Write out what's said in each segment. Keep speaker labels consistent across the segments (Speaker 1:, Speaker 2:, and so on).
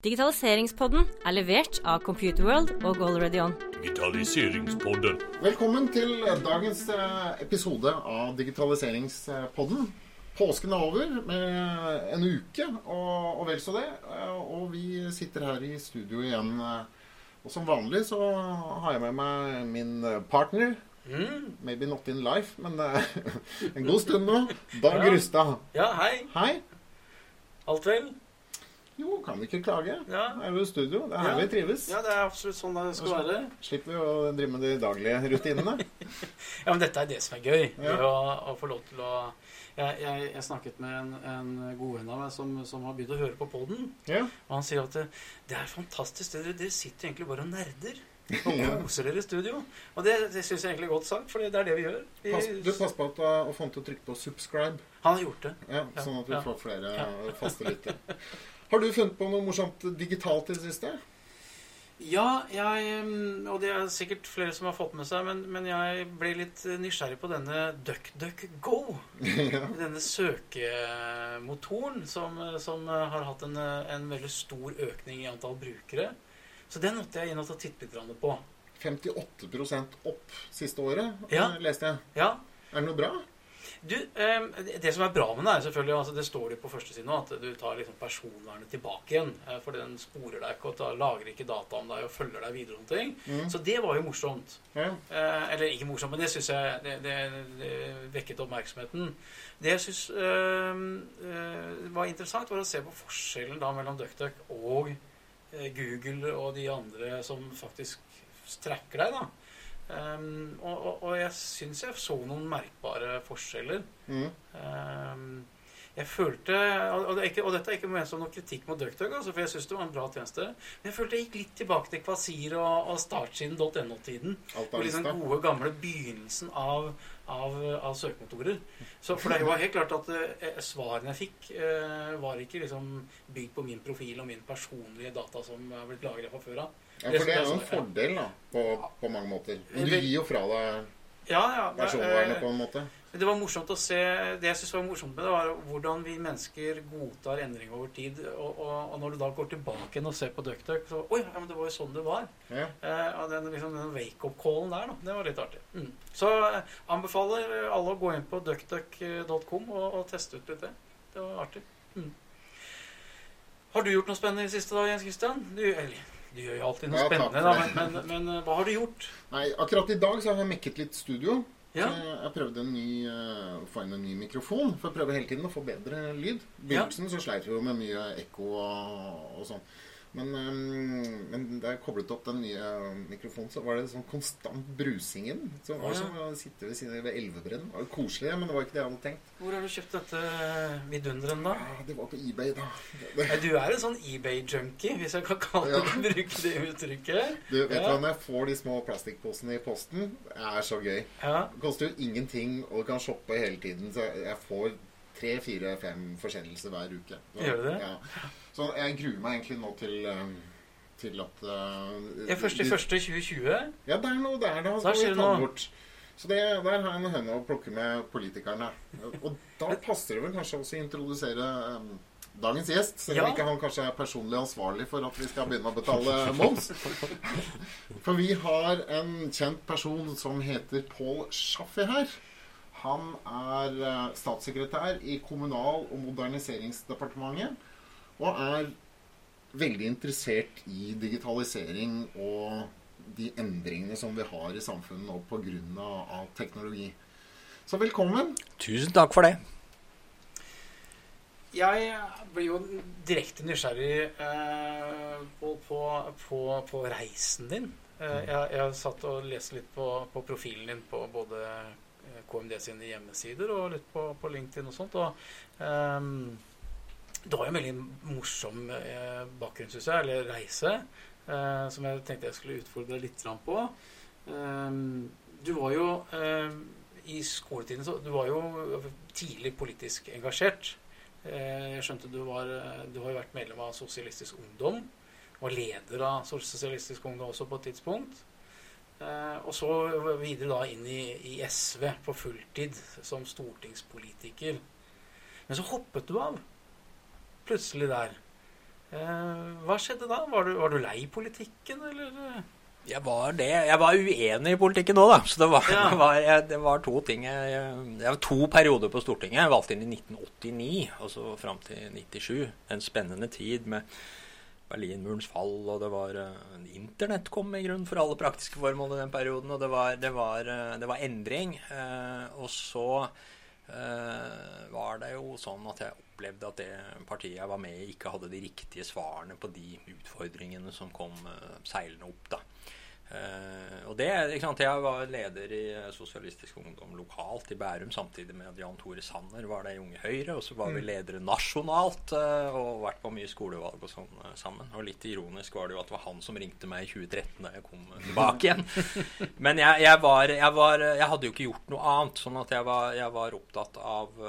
Speaker 1: Digitaliseringspodden er levert av Computerworld og Already On.
Speaker 2: Digitaliseringspodden.
Speaker 3: Velkommen til dagens eh, episode av Digitaliseringspodden. Påsken er over med en uke og, og vel så det. eh, Og vi sitter her i studio igjen. eh, Og som vanlig så har jeg med meg min partner. Maybe not in life, men en god stund nå. Dag
Speaker 4: Ja.
Speaker 3: Rustad.
Speaker 4: Ja, hei.
Speaker 3: Hei.
Speaker 4: Alt vel?
Speaker 3: Jo, kan vi ikke klage.
Speaker 4: Ja.
Speaker 3: Er jo studio. Det er her
Speaker 4: Ja.
Speaker 3: vi trives.
Speaker 4: Ja, det er absolutt sånn det skal være.
Speaker 3: Slipper vi å drive med de daglige rutinene.
Speaker 4: Ja, men dette er det som er gøy.
Speaker 3: Ja.
Speaker 4: Å, å få lov til å Jeg, jeg, jeg snakket med en, en god venn av meg som, som har begynt å høre på poden.
Speaker 3: Ja.
Speaker 4: Og han sier at det, det er fantastisk. Dere, dere sitter egentlig bare og nerder. Og koser dere i studio. Og det, det syns jeg egentlig er godt sagt, for det er det vi gjør. Vi,
Speaker 3: Pass, du pass på at, du å få han til å trykke på subscribe.
Speaker 4: han har gjort det.
Speaker 3: Ja,
Speaker 4: Ja,
Speaker 3: sånn at vi
Speaker 4: ja.
Speaker 3: får flere
Speaker 4: Ja.
Speaker 3: faste lyttere. Har du funnet på noe morsomt digitalt i det siste?
Speaker 4: Ja, jeg Og det er sikkert flere som har fått med seg, men, men jeg ble litt nysgjerrig på denne DuckDuckGo.
Speaker 3: ja.
Speaker 4: Denne søkemotoren som, som har hatt en, en veldig stor økning i antall brukere. Så den måtte jeg inn og ta litt på.
Speaker 3: 58 opp siste året,
Speaker 4: Ja.
Speaker 3: eh, leste jeg.
Speaker 4: Ja,
Speaker 3: Er det noe bra?
Speaker 4: Du, eh, det- som er bra med det, er selvfølgelig altså Det står det på første side nå, at du tar liksom personvernet tilbake igjen. eh, For den sporer deg ikke og tar, lagrer ikke data om deg og følger deg videre. sånne ting.
Speaker 3: Mm.
Speaker 4: Så det var jo morsomt.
Speaker 3: Ja.
Speaker 4: Eh, eller ikke morsomt, men det syns jeg det, det, det vekket oppmerksomheten. Det jeg syns var interessant, var å se på forskjellen da mellom DuckDuck og eh, Google og de andre som faktisk tracker deg. da. Um, og, og, og jeg syns jeg så noen merkbare forskjeller.
Speaker 3: Mm.
Speaker 4: Um, jeg følte, og, og, det er ikke, og dette er ikke ment som noe kritikk mot DuckDuck, altså, for jeg syns det var en bra tjeneste, men jeg følte jeg gikk litt tilbake til Kvasir og, og startsiden.no-tiden.
Speaker 3: Og
Speaker 4: liksom
Speaker 3: den
Speaker 4: gode, gamle begynnelsen av, av, av søkemotorer. Så, for det var helt klart at eh, svarene jeg fikk, eh, var ikke liksom bygd på min profil og min personlige data som er blitt lagret fra før av.
Speaker 3: Ja, for det er jo en fordel da, på, på mange måter. Men du gir jo fra deg
Speaker 4: Ja, ja.
Speaker 3: personvernet
Speaker 4: eh,
Speaker 3: på en måte.
Speaker 4: Det var morsomt å se Det jeg synes var morsomt med det, var hvordan vi mennesker godtar endring over tid. Og, og, og når du da går tilbake og ser på DuckDuck, så Oi, ja, men det var jo sånn det var.
Speaker 3: Ja.
Speaker 4: Eh, den, liksom, den wake-up-callen der, da. Det var litt artig. Mm. Så eh, anbefaler alle å gå inn på duckduck.com og, og teste ut litt det. Det var artig. Mm. Har du gjort noe spennende i det siste, da, Jens Christian? Du, eller, du gjør jo alltid noe
Speaker 3: Ja,
Speaker 4: spennende, da, men, men, men eh, hva har du gjort?
Speaker 3: Nei, akkurat i dag så har jeg mekket litt studio.
Speaker 4: Ja,
Speaker 3: Jeg jeg prøvde en ny, eh, å få inn en ny mikrofon, for jeg prøver hele tiden å få bedre lyd. I begynnelsen så sleit vi jo med mye ekko og, og sånn. Men, eh, men da jeg koblet opp den nye mikrofonen, så var det sånn konstant brusingen. Som var som å sitte ved siden ved elvebrennen. Det var koselig, men det var ikke det jeg hadde tenkt.
Speaker 4: Hvor har du kjøpt dette vidunderen, da?
Speaker 3: Ja, det var på eBay, da.
Speaker 4: Ja, Du er en sånn eBay-junkie, hvis jeg kan kalle det, bruke det uttrykket.
Speaker 3: Du, vet du
Speaker 4: Ja.
Speaker 3: hva, når jeg får de små plastikkposene i posten, det er så gøy.
Speaker 4: Ja,
Speaker 3: Det koster jo ingenting, og du kan shoppe hele tiden. Så jeg får tre, fire, fem forsendelser hver uke. Så,
Speaker 4: Gjør du det?
Speaker 3: Ja. Så jeg gruer meg egentlig nå til um, til at uh,
Speaker 4: er først i første 2020.
Speaker 3: Ja, det er noe der,
Speaker 4: det noe.
Speaker 3: Bort. Så det, der har jeg en høne å plukke med politikerne. Og da passer det vel kanskje også å introdusere um, dagens gjest, selv om
Speaker 4: Ja.
Speaker 3: ikke han kanskje er personlig ansvarlig for at vi skal begynne å betale moms. For vi har en kjent person som heter Pål Schaffi her. Han er eh, statssekretær i Kommunal- og moderniseringsdepartementet. Og er veldig interessert i digitalisering og de endringene som vi har i samfunnet nå pga. Av teknologi. Så velkommen.
Speaker 5: Tusen takk for det.
Speaker 4: Jeg blir jo direkte nysgjerrig eh, på, på, på, på reisen din. Eh, jeg, jeg satt og leste litt på, på profilen din på både eh, KMD sine hjemmesider og litt på, på LinkedIn og sånt. Og ehm, det var jo en veldig morsom eh, bakgrunn, syns jeg, eller reise, eh, som jeg tenkte jeg skulle utfordre litt på. Eh, du var jo eh, i skoletiden så Du var jo tidlig politisk engasjert. Eh, Jeg skjønte du var eh, Du har jo vært medlem av Sosialistisk Ungdom. Var leder av Sosialistisk Ungdom også på et tidspunkt. Og så videre da inn i, i SV på fulltid som stortingspolitiker. Men så hoppet du av plutselig der. Eh, hva skjedde da? Var du, var du lei politikken, eller?
Speaker 5: Jeg var det. Jeg var uenig i politikken nå, da. Så det var,
Speaker 4: Ja.
Speaker 5: det var, jeg, det var to ting. Jeg, jeg, var to perioder på Stortinget. Jeg valgte inn i 1989, og så fram til 97. En spennende tid med Berlinmurens fall, og det var uh, Internett kom i grunn for alle praktiske formål i den perioden, og det var, det var, uh, det var endring. Uh, og så var det jo sånn at jeg opplevde at det partiet jeg var med i, ikke hadde de riktige svarene på de utfordringene som kom eh, seilende opp. da. Eh, og det, ikke sant, Jeg var leder i eh, Sosialistisk Ungdom lokalt i Bærum samtidig med at Jan Tore Sanner var det i Unge Høyre. Og så var vi ledere nasjonalt eh, og vært på mye skolevalg og sånn eh, sammen. Og litt ironisk var det jo at det var han som ringte meg i 2013 da jeg kom tilbake igjen. Men jeg, jeg, var, jeg, var, jeg hadde jo ikke gjort noe annet, sånn at jeg var, jeg var opptatt av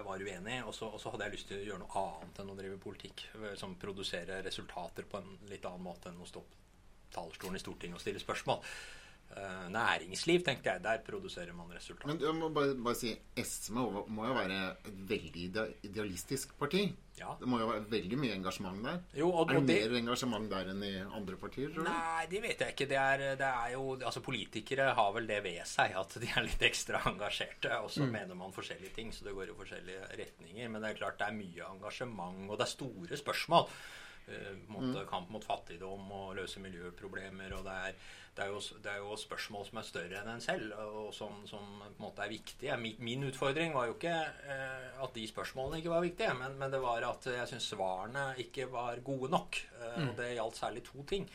Speaker 5: jeg var uenig, og så, og så hadde jeg lyst til å gjøre noe annet enn å drive politikk. Som produsere resultater på en litt annen måte enn å stå på talerstolen i Stortinget og stille spørsmål. Eh, næringsliv, tenkte jeg. Der produserer man resultater.
Speaker 3: Men jeg må bare, bare si SV må, må jo være et veldig idealistisk parti.
Speaker 5: Ja.
Speaker 3: Det må jo være veldig mye engasjement der.
Speaker 5: Jo, og,
Speaker 3: Er det
Speaker 5: det,
Speaker 3: mer engasjement der enn i andre partier?
Speaker 5: Nei, det vet jeg ikke. Det er, det er jo, altså Politikere har vel det ved seg at de er litt ekstra engasjerte. Og så mener man forskjellige ting, så det går i forskjellige retninger. Men det er klart det er mye engasjement, og det er store spørsmål. Eh, mot, Kamp mot fattigdom og løse miljøproblemer. og det er, det, er jo, det er jo spørsmål som er større enn en selv, og som, som på en måte er viktige. Min, min utfordring var jo ikke eh, at de spørsmålene ikke var viktige, men, men det var at jeg syns svarene ikke var gode nok. Eh, Og det gjaldt særlig to ting.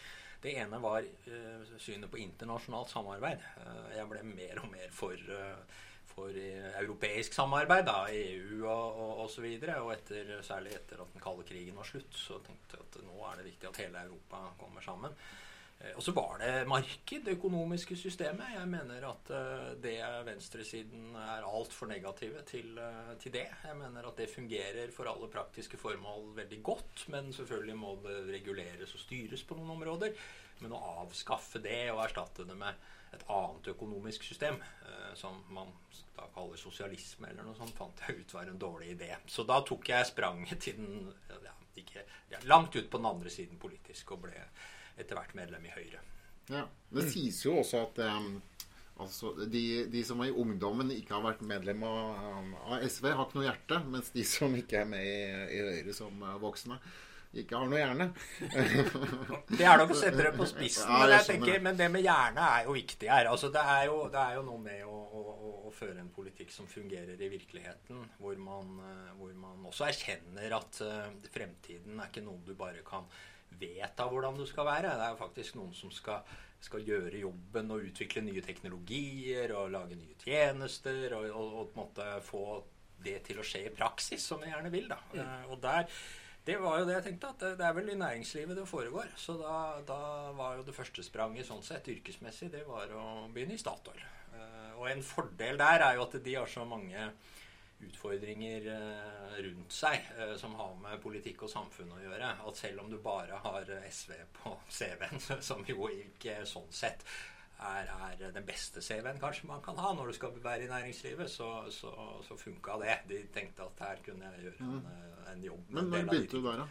Speaker 5: Det ene var eh, synet på internasjonalt samarbeid. Eh, jeg ble mer og mer for, eh, for eh, europeisk samarbeid, da, EU og, og, og så videre. Og etter, særlig etter at den kalde krigen var slutt, så tenkte jeg at nå er det viktig at hele Europa kommer sammen. Eh, Og så var det marked, det økonomiske systemet. Jeg mener at eh, det venstresiden er altfor negative til, til det. Jeg mener at det fungerer for alle praktiske formål veldig godt, men selvfølgelig må det reguleres og styres på noen områder. Men å avskaffe det og erstatte det med et annet økonomisk system, eh, som man da kaller sosialisme eller noe sånt, fant jeg ut var en dårlig idé. Så da tok jeg spranget til den ja, ikke, ja, langt ut på den andre siden politisk og ble etter hvert medlem i Høyre.
Speaker 3: Ja. Det sies jo også at um, altså, de, de som i ungdommen ikke har vært medlem av, av SV, har ikke noe hjerte. Mens de som ikke er med i, i Høyre som uh, voksne, ikke har noe hjerne.
Speaker 5: Det er nok å sette det på spissen,
Speaker 3: Ja,
Speaker 5: men,
Speaker 3: jeg
Speaker 5: tenker, men det med hjerne er jo viktig her. Altså, det, er jo, det er jo noe med å, å, å, føre en politikk som fungerer i virkeligheten, hvor man, eh, hvor man også erkjenner at uh, fremtiden er ikke noe du bare kan vedta hvordan du skal være. Det er faktisk noen som skal, skal gjøre jobben og utvikle nye teknologier og lage nye tjenester og, og, og på en måte få det til å skje i praksis, som vi gjerne vil. da. Eh, Og der det var jo det jeg tenkte, at det, er vel i næringslivet det foregår. Så da, da var jo det første spranget sånn sett yrkesmessig, det var å begynne i Statoil. Eh, og en fordel der er jo at de har så mange utfordringer eh, rundt seg eh, som har med politikk og samfunn å gjøre. At selv om du bare har SV på CV-en, som jo ikke sånn sett er, er den beste CV-en kanskje man kan ha når du skal være i næringslivet, så, så, så funka det. De tenkte at her kunne jeg gjøre en, eh, en jobb.
Speaker 3: Men
Speaker 5: en
Speaker 3: når begynte du der, da?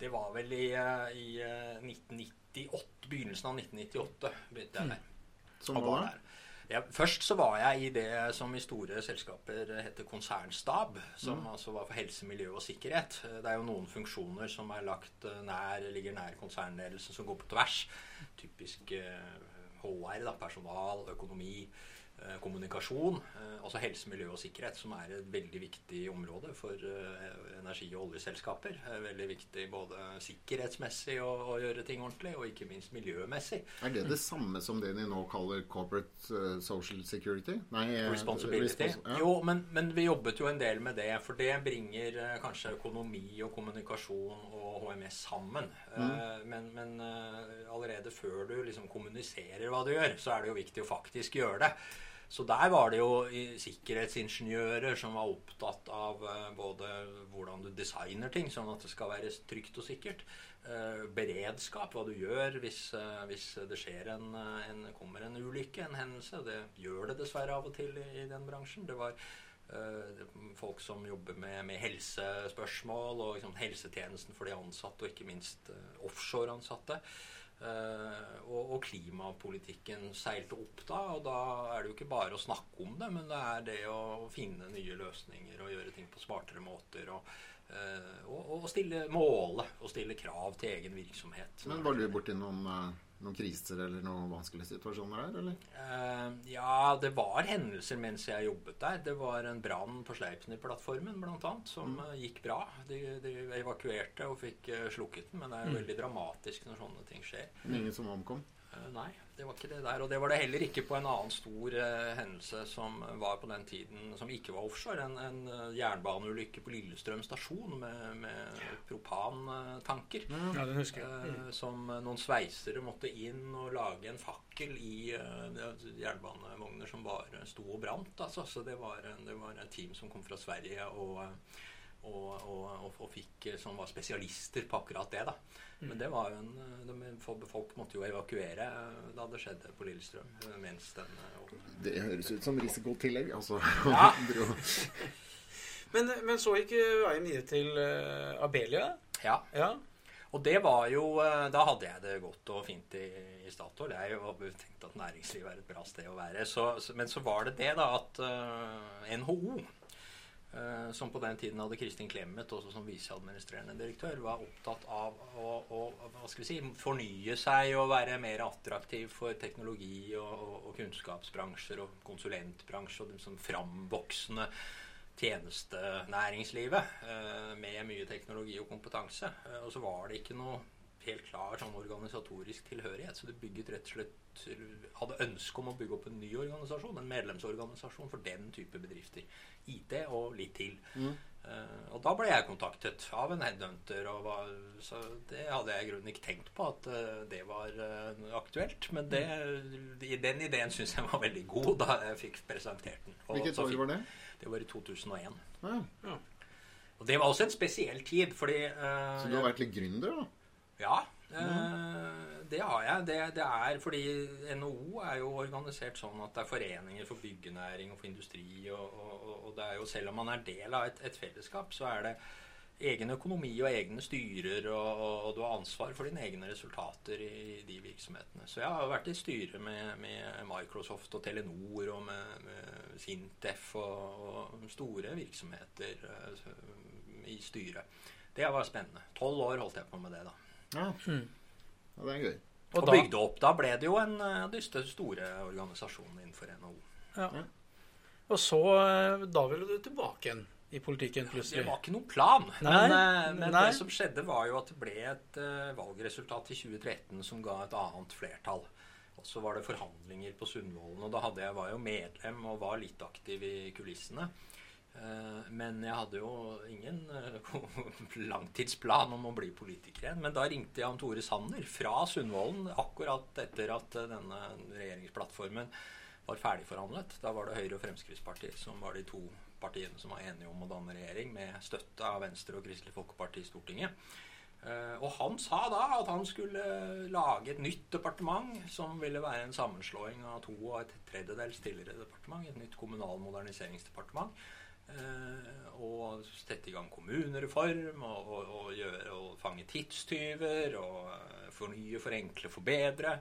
Speaker 5: det var vel i, eh, i eh, 1998, begynnelsen av 1998 begynte jeg der.
Speaker 3: Som var
Speaker 5: der. Ja, først så var jeg i det som i store selskaper heter konsernstab, som altså var for helse, miljø og sikkerhet. Det er jo noen funksjoner som er lagt eh, nær, ligger nær konsernledelsen, som går på tvers. Typisk eh, HR, da, personal, økonomi, eh, kommunikasjon. Eh, altså helse, miljø og sikkerhet, som er et veldig viktig område for eh, energi- og oljeselskaper. Veldig viktig både sikkerhetsmessig å, å gjøre ting ordentlig, og ikke minst miljømessig.
Speaker 3: Er det det samme som det de nå kaller corporate social security? Nei,
Speaker 5: Responsibility.
Speaker 3: respons- ja.
Speaker 5: Jo, men, men vi jobbet jo en del med det, for det bringer kanskje økonomi og kommunikasjon og HMS sammen. Mm. men men allerede før du liksom kommuniserer hva du gjør, så er det jo viktig å faktisk gjøre det. Så der var det jo sikkerhetsingeniører som var opptatt av eh, både hvordan du designer ting, sånn at det skal være trygt og sikkert. eh, beredskap, hva du gjør hvis, eh, hvis det skjer en, en, kommer en ulykke, en hendelse. Det gjør det dessverre av og til i, i den bransjen. Det var folk som jobber med, med helsespørsmål og liksom, helsetjenesten for de ansatte, og ikke minst offshore-ansatte. Eh, og, og klimapolitikken seilte opp da, og da er det jo ikke bare å snakke om det, men det er det å finne nye løsninger og gjøre ting på smartere måter. og eh, og, og stille måle og stille krav til egen virksomhet.
Speaker 3: Men var du borti noen, eh, noen kriser eller noen vanskelige situasjoner der, eller?
Speaker 5: Uh, ja, det var hendelser mens jeg jobbet der. Det var en brann på Sleipner-plattformen bl.a. som
Speaker 3: Mm.
Speaker 5: gikk bra. De, de evakuerte og fikk eh, slukket den, men det er jo
Speaker 3: Mm.
Speaker 5: veldig dramatisk når sånne ting skjer.
Speaker 3: Ingen som omkom?
Speaker 5: Eh, nei, det var ikke det der. Og det var det heller ikke på en annen stor eh, hendelse som var på den tiden, som ikke var offshore. En, en eh, jernbaneulykke på Lillestrøm stasjon med, med propantanker.
Speaker 4: Ja, den husker jeg.
Speaker 5: Eh, som noen sveisere måtte inn og lage en fakkel i eh, jernbanevogner som bare sto og brant. Altså. Så det var, det var et team som kom fra Sverige og, og, og, og, og fikk, som var spesialister på akkurat det. da. Men det var jo en, eh, de, folk- Folk måtte jo evakuere eh, da det skjedde på Lillestrøm. eh, mens den Og,
Speaker 3: Det høres ut som risikotillegg, altså.
Speaker 5: Ja.
Speaker 4: Men, men så gikk veien videre til eh, Abelia.
Speaker 5: Ja.
Speaker 4: Ja.
Speaker 5: Og det var jo eh, Da hadde jeg det godt og fint i, i Statoil. Jeg jo tenkt at næringslivet er et bra sted å være. Så, men så var det det, da, at eh, NHO, eh, som på den tiden hadde Kristin Clemet også som viseadministrerende direktør, var opptatt av å, å si, fornye seg og være mer attraktiv for teknologi og, og, og kunnskapsbransjer og konsulentbransjer og det liksom framvoksende tjenestenæringslivet eh, med mye teknologi og kompetanse. Eh, og så var det ikke noe helt klar sånn organisatorisk tilhørighet. Så det bygget rett og slett hadde ønske om å bygge opp en ny organisasjon, en medlemsorganisasjon for den type bedrifter. IT og litt til. Eh, og da ble jeg kontaktet av en headhunter, og var, så det hadde jeg i grunnen ikke tenkt på at uh, det var uh, aktuelt. Men det, i den ideen syns jeg var veldig god da jeg fikk presentert den. Og
Speaker 3: Hvilket år var det?
Speaker 5: det var i 2001.
Speaker 3: Ja.
Speaker 5: Og det var også en spesiell tid, fordi eh,
Speaker 3: Så du har vært litt gründer, da?
Speaker 5: Ja, mm. det har jeg. Det, det er fordi NHO er jo organisert sånn at det er foreninger for byggenæring og for industri. Og, og, og det er jo selv om man er del av et, et fellesskap, så er det egen økonomi og egne styrer, og, og, og du har ansvar for dine egne resultater i de virksomhetene. Så jeg har vært i styre med, med Microsoft og Telenor og med, med Sintef og, og store virksomheter eh, i styret. Det var spennende. Tolv år holdt jeg på med det, da.
Speaker 3: Ja.
Speaker 4: Mm.
Speaker 3: ja det er gøy.
Speaker 5: Og,
Speaker 4: Og
Speaker 5: bygde opp. Da ble det jo en eh, av de store organisasjonene innenfor NHO.
Speaker 4: Ja. Og så eh, Da ville du tilbake igjen i politikken
Speaker 5: Det var ikke noen plan.
Speaker 4: Nei,
Speaker 5: men eh, men
Speaker 4: nei.
Speaker 5: det som skjedde, var jo at det ble et uh, valgresultat i 2013 som ga et annet flertall. Og så var det forhandlinger på Sundvolden, og da hadde jeg, var jeg jo medlem og var litt aktiv i kulissene. Eh, Men jeg hadde jo ingen eh, langtidsplan om å bli politiker igjen. Men da ringte Jan Tore Sanner fra Sundvolden akkurat etter at eh, denne regjeringsplattformen var ferdigforhandlet. Da var det Høyre og Fremskrittspartiet som var de to partiene som var enige om å danne regjering med støtte av Venstre og Kristelig Folkeparti i Stortinget. Og han sa da at han skulle lage et nytt departement som ville være en sammenslåing av to og et tredjedels tidligere departement. Et nytt kommunal- moderniseringsdepartement. Eh, og sette i gang kommunereform og, og, og, gjøre, og fange tidstyver og eh, fornye, forenkle, forbedre.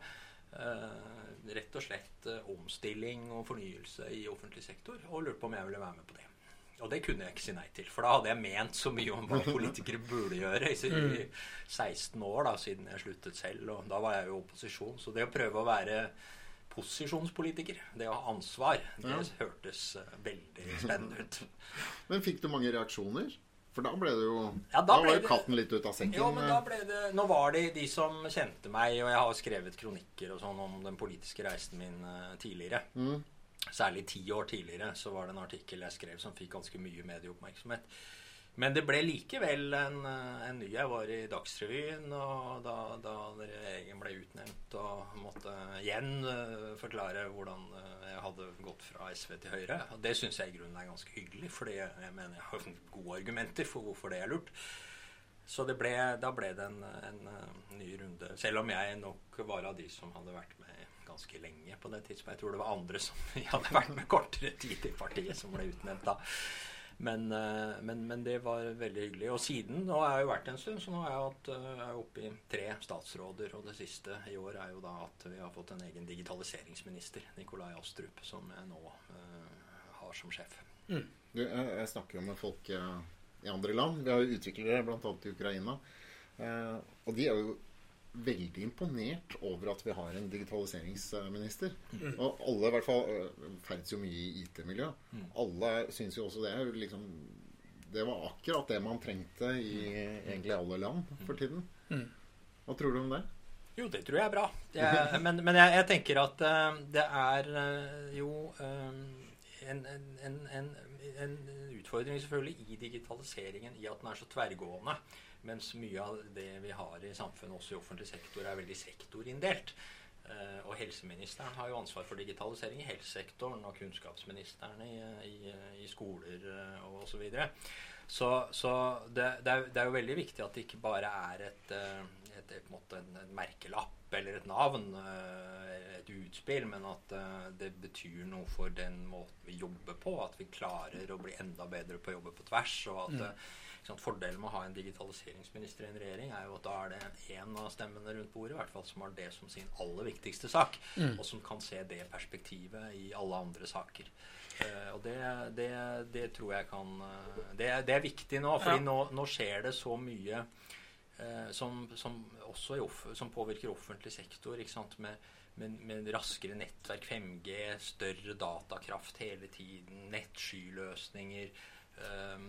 Speaker 5: Eh, rett og slett eh, omstilling og fornyelse i offentlig sektor. Og lurte på om jeg ville være med på det. Og det kunne jeg ikke si nei til, for da hadde jeg ment så mye om hva politikere burde gjøre i, i 16 år da, siden jeg sluttet selv. Og da var jeg jo i opposisjon. Så det å prøve å være posisjonspolitiker, det å ha ansvar, det
Speaker 3: Ja.
Speaker 5: hørtes eh, veldig spennende ut.
Speaker 3: Men fikk du mange reaksjoner? For da ble det jo
Speaker 5: Ja, da
Speaker 3: Da var jo katten litt ut av sekken.
Speaker 5: Jo, men da ble det Nå var det de som kjente meg, og jeg har skrevet kronikker og sånn om den politiske reisen min eh, tidligere.
Speaker 3: Mm.
Speaker 5: Særlig ti år tidligere så var det en artikkel jeg skrev som fikk ganske mye medieoppmerksomhet. Men det ble likevel en, eh, en ny. Jeg var i Dagsrevyen og da, da regjeringen ble utnevnt og måtte igjen uh, forklare hvordan eh, jeg hadde gått fra SV til Høyre. Og det syns jeg i grunnen er ganske hyggelig, fordi jeg, mener jeg har gode argumenter for hvorfor det er lurt. Så ble, da ble det en, en, ny runde. Selv om jeg nok var av de som hadde vært med ganske lenge på det tidspunktet. Jeg tror det var andre som hadde vært med kortere tid i partiet, som ble utnevnt da. Men, eh, men, men, det var veldig hyggelig. Og siden Nå har jeg jo vært en stund, så nå er jeg, hatt, eh, jeg er oppe i tre statsråder. Og det siste i år er jo da at vi har fått en egen digitaliseringsminister, Nikolai Astrup, som jeg nå uh, har som sjef.
Speaker 3: Mm. Du, jeg, jeg, snakker jo med folk i andre land. Vi har jo utviklere bl.a. i Ukraina. Uh, og de er jo veldig imponert over at vi har en digitaliseringsminister. Mm. Og alle i hvert fall øh, ferdes jo mye i IT-miljøet. Mm. Alle syns jo også det. Liksom, det var akkurat det man trengte i egentlig alle land for tiden. Mm. Hva tror du om det?
Speaker 5: Jo, det tror jeg er bra. Jeg, men, men jeg, jeg, tenker at uh, det er uh, jo uh, en, en, en, en, utfordring selvfølgelig i digitaliseringen i at den er så tverrgående. Mens mye av det vi har i samfunnet, også i offentlig sektor, er veldig sektorinndelt. Uh, og helseministeren har jo ansvar for digitalisering i helsesektoren, og kunnskapsministeren i, i, i skoler uh, og osv. Så, videre. så Så det, det, er, det, er, jo veldig viktig at det ikke bare er et, uh, et, et, måte, en, en, merkelapp eller et navn, et utspill, men at det betyr noe for den måten vi jobber på. At vi klarer å bli enda bedre på å jobbe på tvers. og at mm Fordelen med å ha en digitaliseringsminister i en regjering er jo at da er det én av stemmene rundt bordet i hvert fall som har det som sin aller viktigste sak, mm. og som kan se det perspektivet i alle andre saker. Uh, og det, det, det, tror jeg kan uh, det, det, er viktig nå, fordi ja. nå, nå, skjer det så mye uh, som, som, også som påvirker offentlig sektor. ikke Med, med, men, raskere nettverk, 5G, større datakraft hele tiden, nettskyløsninger. Ehm,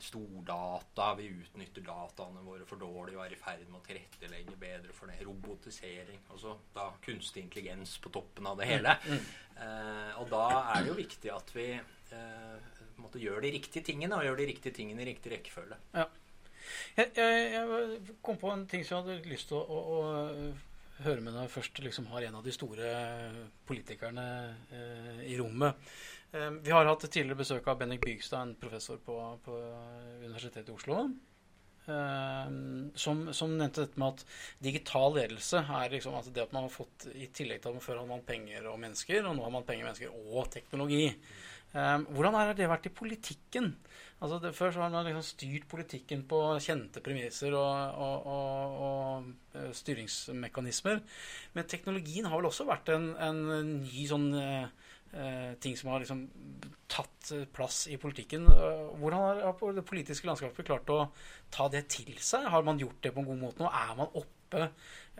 Speaker 5: stordata. Vi utnytter dataene våre for dårlig og er i ferd med å tilrettelegge bedre for det. Robotisering. Altså da kunstig intelligens på toppen av det hele. Mm. Mm. Uh, og da er det jo viktig at vi uh, måtte gjøre de riktige tingene, og gjør de riktige tingene i riktig rekkefølge.
Speaker 4: Ja. Jeg, jeg, jeg, kom på en ting som jeg hadde lyst til å, å, å høre med deg først liksom har en av de store politikerne eh, i rommet. Ehm, vi har hatt tidligere besøk av Bennik Bygstad, en professor på, på Universitetet i Oslo. Um, som, som, nevnte dette med at digital ledelse er liksom at det at man har fått I tillegg til at man før hadde man penger og mennesker, og nå har man penger, mennesker og teknologi. Um, hvordan har det vært i politikken? Altså det, før så har man liksom styrt politikken på kjente premisser og, og, og, og uh, styringsmekanismer. Men teknologien har vel også vært en, en ny sånn eh, ting som har liksom tatt eh, plass i politikken. Eh, hvordan har det politiske landskapet klart å ta det til seg? Har man gjort det på en god måte nå? Er man oppe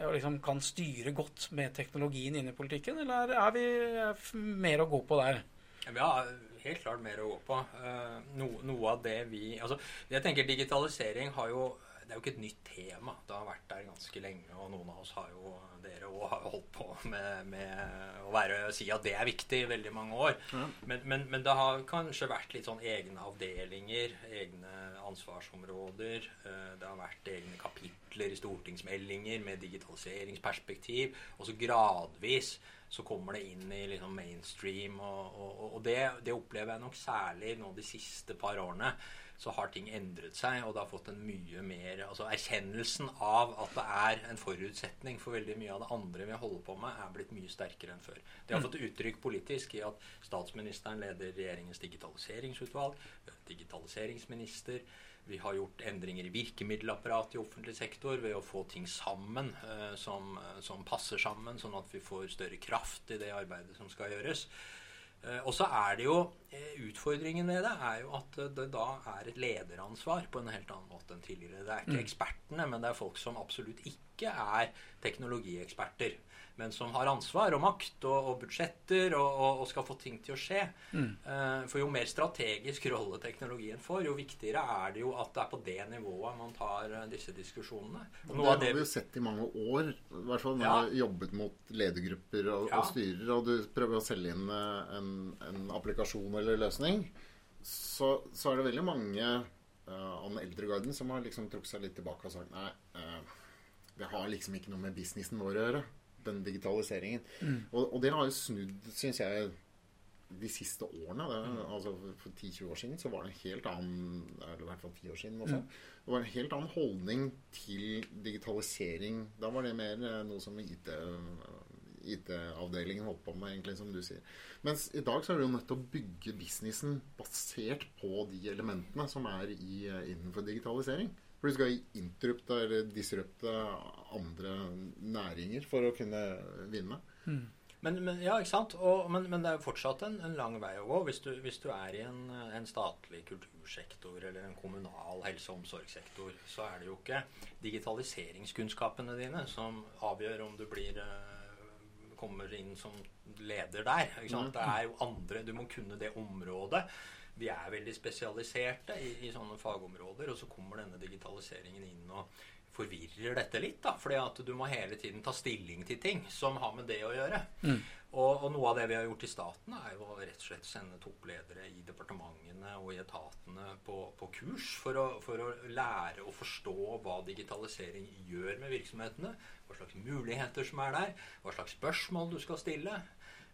Speaker 4: og liksom kan styre godt med teknologien inne i politikken, eller er vi mer å gå på der?
Speaker 5: Vi har helt klart mer å gå på. No, noe av det vi Altså, jeg tenker digitalisering har jo det er jo ikke et nytt tema. Det har vært der ganske lenge, og noen av oss har jo dere òg har holdt på med, med å være, si at det er viktig i veldig mange år. Ja. Men, men, men, det har kanskje vært litt sånn egne avdelinger, egne ansvarsområder. Eh, det har vært egne kapitler i stortingsmeldinger med digitaliseringsperspektiv. Og så gradvis så kommer det inn i liksom mainstream. Og, og, og det, det, opplever jeg nok særlig nå de siste par årene så har ting endret seg, og det har fått en mye mer altså Erkjennelsen av at det er en forutsetning for veldig mye av det andre vi holder på med, er blitt mye sterkere enn før. Det har mm. fått uttrykk politisk i at statsministeren leder regjeringens digitaliseringsutvalg, digitaliseringsminister. Vi har gjort endringer i virkemiddelapparatet i offentlig sektor ved å få ting sammen eh, som, som passer sammen, sånn at vi får større kraft i det arbeidet som skal gjøres. Eh, og så er det jo eh, Utfordringen med det er jo at det da er et lederansvar på en helt annen måte enn tidligere. Det er ikke mm. ekspertene, men det er folk som absolutt ikke er teknologieksperter men som har ansvar og makt og, og budsjetter og, og, og, skal få ting til å skje. Mm. Uh, for jo mer strategisk rolle teknologien får, jo viktigere er det jo at det er på det nivået man tar uh, disse diskusjonene.
Speaker 3: Og det har det... vi jo sett i mange år, i hvert fall når ja. vi har jobbet mot ledergrupper og, ja. og, styrer, og du prøver å selge inn uh, en, en, applikasjon eller løsning, så, så er det veldig mange uh, om eldregarden som har liksom trukket seg litt tilbake og sagt nei, det har liksom ikke noe med businessen vår å gjøre den digitaliseringen. Mm. Og, og, det har jo snudd, syns jeg, de siste årene. Det, mm. altså For 10-20 år siden så var det en helt annen eller i hvert fall 10 år siden også, mm. det var en helt annen holdning til digitalisering. Da var det mer eh, noe som IT, IT-avdelingen holdt på med, egentlig, som du sier. Mens i dag så er du jo nødt til å bygge businessen basert på de elementene som er i, eh, innenfor digitalisering. For du skal interrupte eller disrupte andre næringer for å kunne vinne.
Speaker 5: Men, men, ja, ikke sant? Og, men, men det er jo fortsatt en, en lang vei å gå. Hvis du, hvis du er i en, en statlig kultursektor eller en kommunal helse- og omsorgssektor, så er det jo ikke digitaliseringskunnskapene dine som avgjør om du blir eh, kommer inn som leder der. Sant? Det er jo andre Du må kunne det området. Vi er veldig spesialiserte i, i sånne fagområder, og så kommer denne digitaliseringen inn og forvirrer dette litt. da, fordi at du må hele tiden ta stilling til ting som har med det å gjøre. Og, og noe av det vi har gjort i staten, er jo rett og slett sende toppledere i departementene og i etatene på, på kurs for å, for å lære å forstå hva digitalisering gjør med virksomhetene. Hva slags muligheter som er der, hva slags spørsmål du skal stille.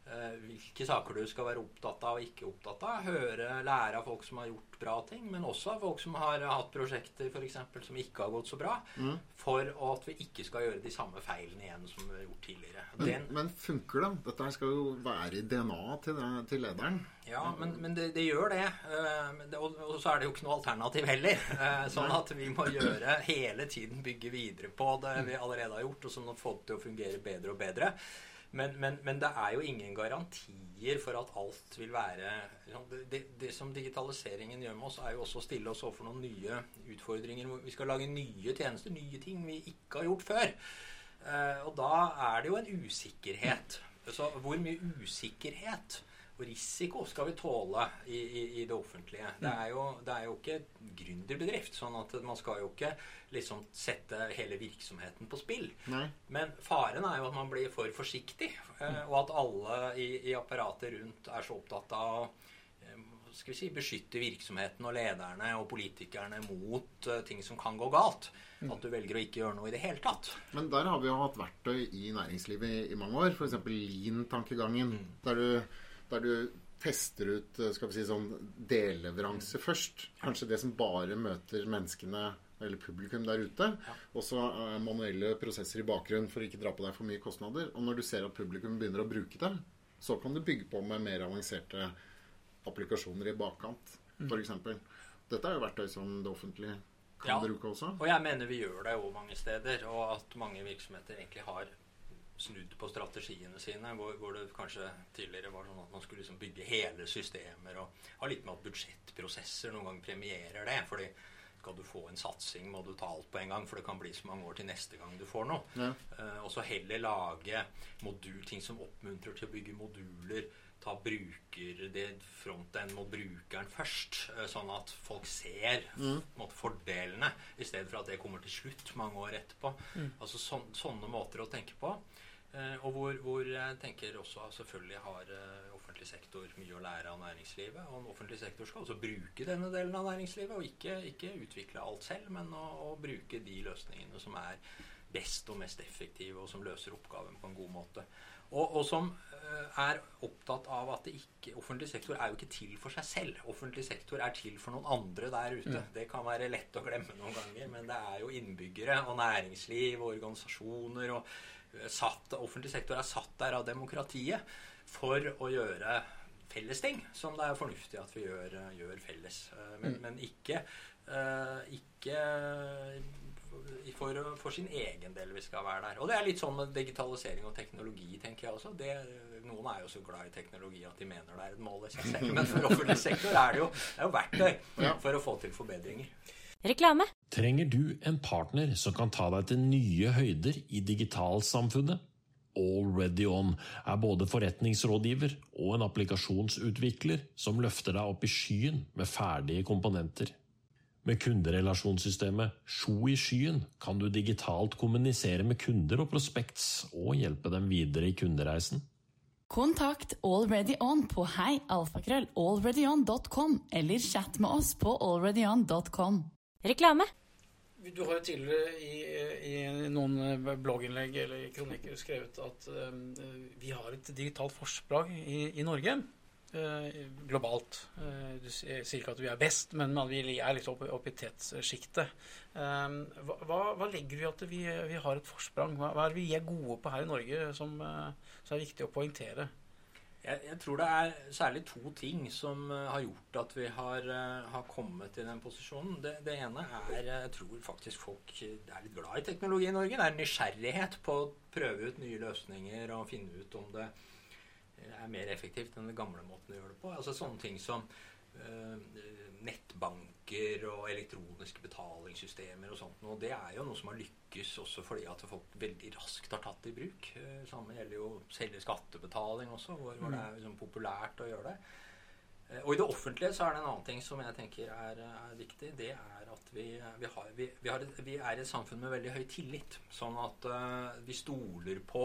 Speaker 5: Eh, Hvilke saker du skal være opptatt av og ikke opptatt av. Høre, lære av folk som har gjort bra ting, men også av folk som har hatt prosjekter for eksempel, som ikke har gått så bra. For at vi ikke skal gjøre de samme feilene igjen som vi har gjort tidligere.
Speaker 3: Men,
Speaker 5: Den,
Speaker 3: men funker det? Dette skal jo være i DNA-et til, til lederen.
Speaker 5: Ja, men, men det, det gjør det. Eh. Og, og så er det jo ikke noe alternativ heller. Eh, sånn at vi må gjøre hele tiden bygge videre på det vi allerede har gjort, og sånn at fått det til å fungere bedre og bedre. Men, men, men det er jo ingen garantier for at alt vil være liksom, det, det, som digitaliseringen gjør med oss, er jo også å stille oss overfor noen nye utfordringer. Vi skal lage nye tjenester, nye ting vi ikke har gjort før. Eh, og da er det jo en usikkerhet. Så hvor mye usikkerhet risiko skal vi tåle i, i, i det offentlige? Det er, jo, det er jo ikke gründerbedrift. sånn at man skal jo ikke liksom sette hele virksomheten på spill.
Speaker 3: Nei.
Speaker 5: Men faren er jo at man blir for forsiktig, eh, og at alle i, i apparatet rundt er så opptatt av eh, skal vi si, beskytte virksomheten og lederne og politikerne mot eh, ting som kan gå galt. At du velger å ikke gjøre noe i det hele tatt.
Speaker 3: Men der har vi jo hatt verktøy i næringslivet i, i mange år. F.eks. lean-tankegangen. Der, du, der du tester ut eh, skal vi si, sånn delleveranse først. Kanskje det som bare møter menneskene eller publikum der ute. Og så eh, manuelle prosesser i bakgrunnen for å ikke dra på deg for mye kostnader. Og når du ser at publikum begynner å bruke det, så kan du bygge på med mer avanserte applikasjoner i bakkant, f.eks. Dette er jo verktøy som det offentlige kan
Speaker 5: Ja.
Speaker 3: bruke også.
Speaker 5: Og jeg mener vi gjør det jo mange steder, og at mange virksomheter egentlig har snudd på strategiene sine, hvor, hvor det kanskje tidligere var sånn at man skulle liksom bygge hele systemer og ha litt med at budsjettprosesser noen gang premierer det. fordi skal du få en satsing, må du ta alt på en gang, for det kan bli så mange år til neste gang du får noe.
Speaker 3: Ja.
Speaker 5: Uh, og så heller lage modul, ting som oppmuntrer til å bygge moduler. Ta bruker det frontend mot brukeren først, eh, sånn at folk ser mm. måte, fordelene, i stedet for at det kommer til slutt mange år etterpå. Altså så, Sånne måter å tenke på. Eh, og hvor, hvor jeg tenker også selvfølgelig har eh, offentlig sektor mye å lære av næringslivet. Og en offentlig sektor skal også bruke denne delen av næringslivet, og ikke, ikke utvikle alt selv, men å, å bruke de løsningene som er best og mest effektive, og som løser oppgaven på en god måte. Og, og som eh, er opptatt av at det ikke, offentlig sektor er jo ikke til for seg selv. Offentlig sektor er til for noen andre der ute. Det kan være lett å glemme noen ganger, men det er jo innbyggere og næringsliv og organisasjoner og satt, Offentlig sektor er satt der av demokratiet for å gjøre felles ting, som det er fornuftig at vi gjør, eh, gjør felles. Men, Men, men ikke, eh, ikke for, for sin egen del vi skal være der. Og det er litt sånn med digitalisering og teknologi, tenker jeg også. Det, noen er jo så glad i teknologi at de mener det er et mål i seg selv. Men for offentlig sektor er det jo, det er jo verktøy
Speaker 3: Ja.
Speaker 5: for å få til forbedringer.
Speaker 1: Reklame.
Speaker 2: Trenger du en partner som kan ta deg til nye høyder i digitalsamfunnet? Already On er både forretningsrådgiver og en applikasjonsutvikler som løfter deg opp i skyen med ferdige komponenter. Med kunderelasjonssystemet Sjo i skyen kan du digitalt kommunisere med kunder og prospekts og hjelpe dem videre i kundereisen.
Speaker 6: Kontakt Already On på heialfakrøll.alreadyon.com eller chat med oss på alreadyon.com.
Speaker 1: Reklame.
Speaker 4: Du har jo tidligere i, i noen blogginnlegg eller kronikker skrevet at eh, vi har et digitalt forsprang i, i Norge. eh, globalt. Eh, du sier ikke at vi er best, men vi er litt oppe opp i tetssjiktet. Eh, hva, hva- legger du i at vi, vi har et forsprang? Hva, hva er det vi er gode på her i Norge som, eh, som er viktig å poengtere?
Speaker 5: Jeg, jeg tror det er særlig to ting som eh, har gjort at vi har, eh, har kommet i den posisjonen. Det, det ene er eh, Jeg tror faktisk folk er litt glad i teknologi i Norge. Det er nysgjerrighet på å prøve ut nye løsninger og finne ut om det er mer effektivt enn den gamle måten å gjøre det på. Altså sånne ting som eh, nettbanker og elektroniske betalingssystemer og sånt. Og det er jo noe som har lykkes også fordi at folk veldig raskt har tatt det i bruk. Eh, Samme gjelder jo selve skattebetaling også, hvor, hvor det er liksom populært å gjøre det. Eh, Og i det offentlige så er det en annen ting som jeg tenker er, er viktig. Det er at vi, vi, har, vi, vi, har et, vi er et samfunn med veldig høy tillit. Sånn at uh, vi stoler på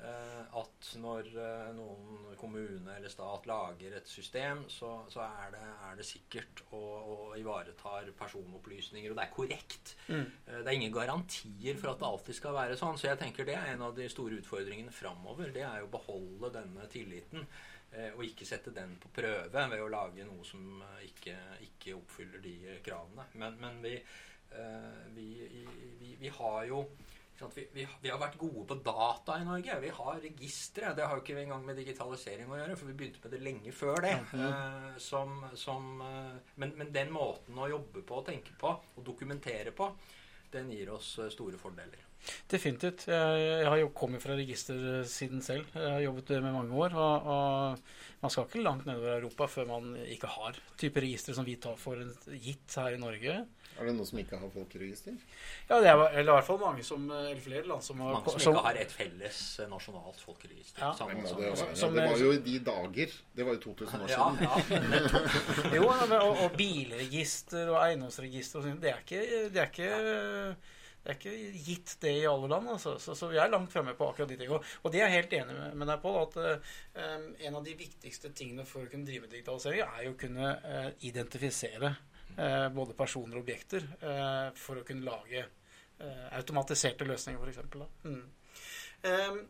Speaker 5: at når eh, noen kommune eller stat lager et system, så, så er, det, er det sikkert og, og ivaretar personopplysninger, og det er korrekt.
Speaker 4: Mm.
Speaker 5: Eh, Det er ingen garantier for at det alltid skal være sånn. Så jeg tenker det er en av de store utfordringene framover. Det er jo å beholde denne tilliten. eh, Og ikke sette den på prøve ved å lage noe som eh, ikke, ikke oppfyller de eh, kravene. Men, men vi, eh, vi, vi, vi har jo vi, vi, vi har vært gode på data i Norge. Vi har registre. Det har jo ikke engang med digitalisering å gjøre, for vi begynte med det lenge før det. Eh, som, som, uh, men, men den måten å jobbe på tenke på og dokumentere på, den gir oss eh, store fordeler.
Speaker 4: Definitivt. Jeg, jeg har jo kommet fra registersiden selv. Jeg har jobbet med mange år. Og, og man skal ikke langt nedover Europa før man ikke har type registre som vi tar for en- gitt her i Norge.
Speaker 3: Er det noen som ikke har folkeregister?
Speaker 4: Ja, det er eller i hvert fall mange som, eller flere land som har
Speaker 5: Mange som
Speaker 4: som-
Speaker 5: ikke har et felles eh, nasjonalt folkeregister.
Speaker 4: Ja.
Speaker 5: Sammen,
Speaker 3: Det, må
Speaker 5: som-
Speaker 3: det, jo
Speaker 4: som-
Speaker 3: det var jo i de dager. Det var jo 2000 år
Speaker 5: ja,
Speaker 3: siden.
Speaker 5: ja.
Speaker 4: Jo, og, og bilregister og eiendomsregister og sånt, det er ikke, det er ikke det er ikke gitt det i alle land, altså. så, så vi er langt fremme på akkurat de tingene. Og, det er jeg helt enig med, deg på, at eh, en av de viktigste tingene for å kunne drive med digitalisering, er jo å kunne eh, identifisere eh, både personer og objekter eh, for å kunne lage eh, automatiserte løsninger, f.eks. Mm. Um,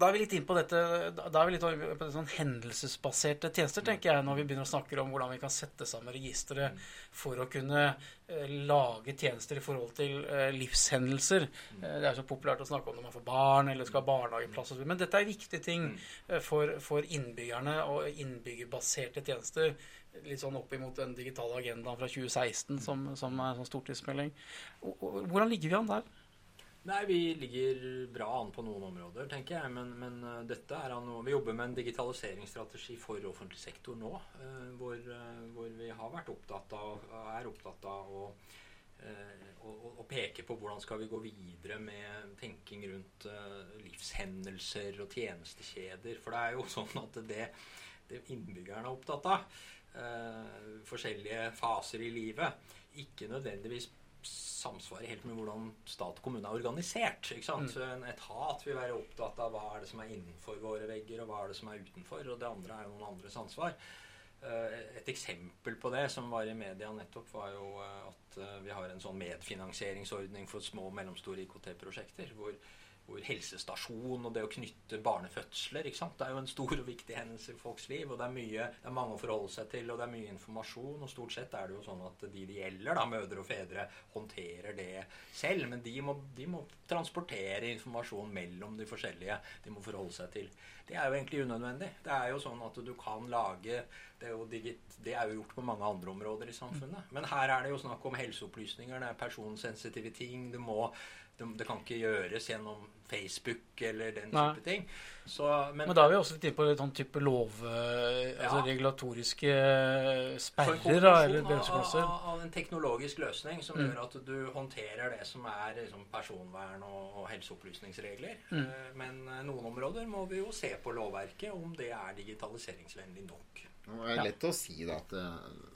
Speaker 4: Da er vi litt inn på dette da er vi litt på det sånn hendelsesbaserte tjenester, tenker jeg, når vi begynner å snakke om hvordan vi kan sette sammen registre for å kunne eh, lage tjenester i forhold til eh, livshendelser. Eh, det er så populært å snakke om når man får barn eller skal ha barnehageplass osv. Men dette er viktige ting for, for innbyggerne og innbyggerbaserte tjenester. Litt sånn opp imot den digitale agendaen fra 2016 som, som er en sånn stortingsmelding. Og- og Hvordan ligger vi an der?
Speaker 5: Nei, vi ligger bra an på noen områder, tenker jeg. Men, men uh, dette er noe Vi jobber med en digitaliseringsstrategi for offentlig sektor nå. uh, hvor, uh, hvor vi har vært opptatt av, er opptatt av å, å, å- peke på hvordan skal vi gå videre med tenking rundt livshendelser og tjenestekjeder. For det er jo sånn at det, det innbyggerne er opptatt av, forskjellige faser i livet, ikke nødvendigvis samsvarer helt med hvordan stat og kommune er organisert. ikke sant? En etat vil være opptatt av hva er det som er innenfor våre vegger, og hva er det som er utenfor. Og det andre er jo noen andres ansvar. Eh, Et eksempel på det som var i media nettopp, var jo eh, at eh, vi har en sånn medfinansieringsordning for små og mellomstore IKT-prosjekter. hvor helsestasjon og det å knytte barnefødsler ikke sant? Det er jo en stor og viktig hendelse i folks liv. og det er, mye, det er mange å forholde seg til, og det er mye informasjon. og Stort sett er det jo sånn at de det gjelder, da, mødre og fedre, håndterer det selv. Men de må, de må transportere informasjon mellom de forskjellige de må forholde seg til. Det er jo egentlig unødvendig. Det er jo sånn at du kan lage Det er digit, det er jo gjort på mange andre områder i samfunnet. Men her er det jo snakk om helseopplysninger, det er personsensitive ting. det må det, det kan ikke gjøres gjennom Facebook eller den
Speaker 4: Nei.
Speaker 5: type ting. Så, men,
Speaker 4: Men da er vi også litt inne på litt sånn type lov... eh, Altså
Speaker 5: Ja.
Speaker 4: regulatoriske eh, sperrer, da, eller
Speaker 5: kombinasjon av,
Speaker 4: bremseklosser.
Speaker 5: av, av en teknologisk løsning som
Speaker 4: Mm.
Speaker 5: gjør at du håndterer det som er liksom, personvern og, og helseopplysningsregler.
Speaker 4: Mm.
Speaker 5: Eh, Men noen områder må vi jo se på lovverket, om det er digitaliseringsvennlig nok.
Speaker 3: Det er lett å si da at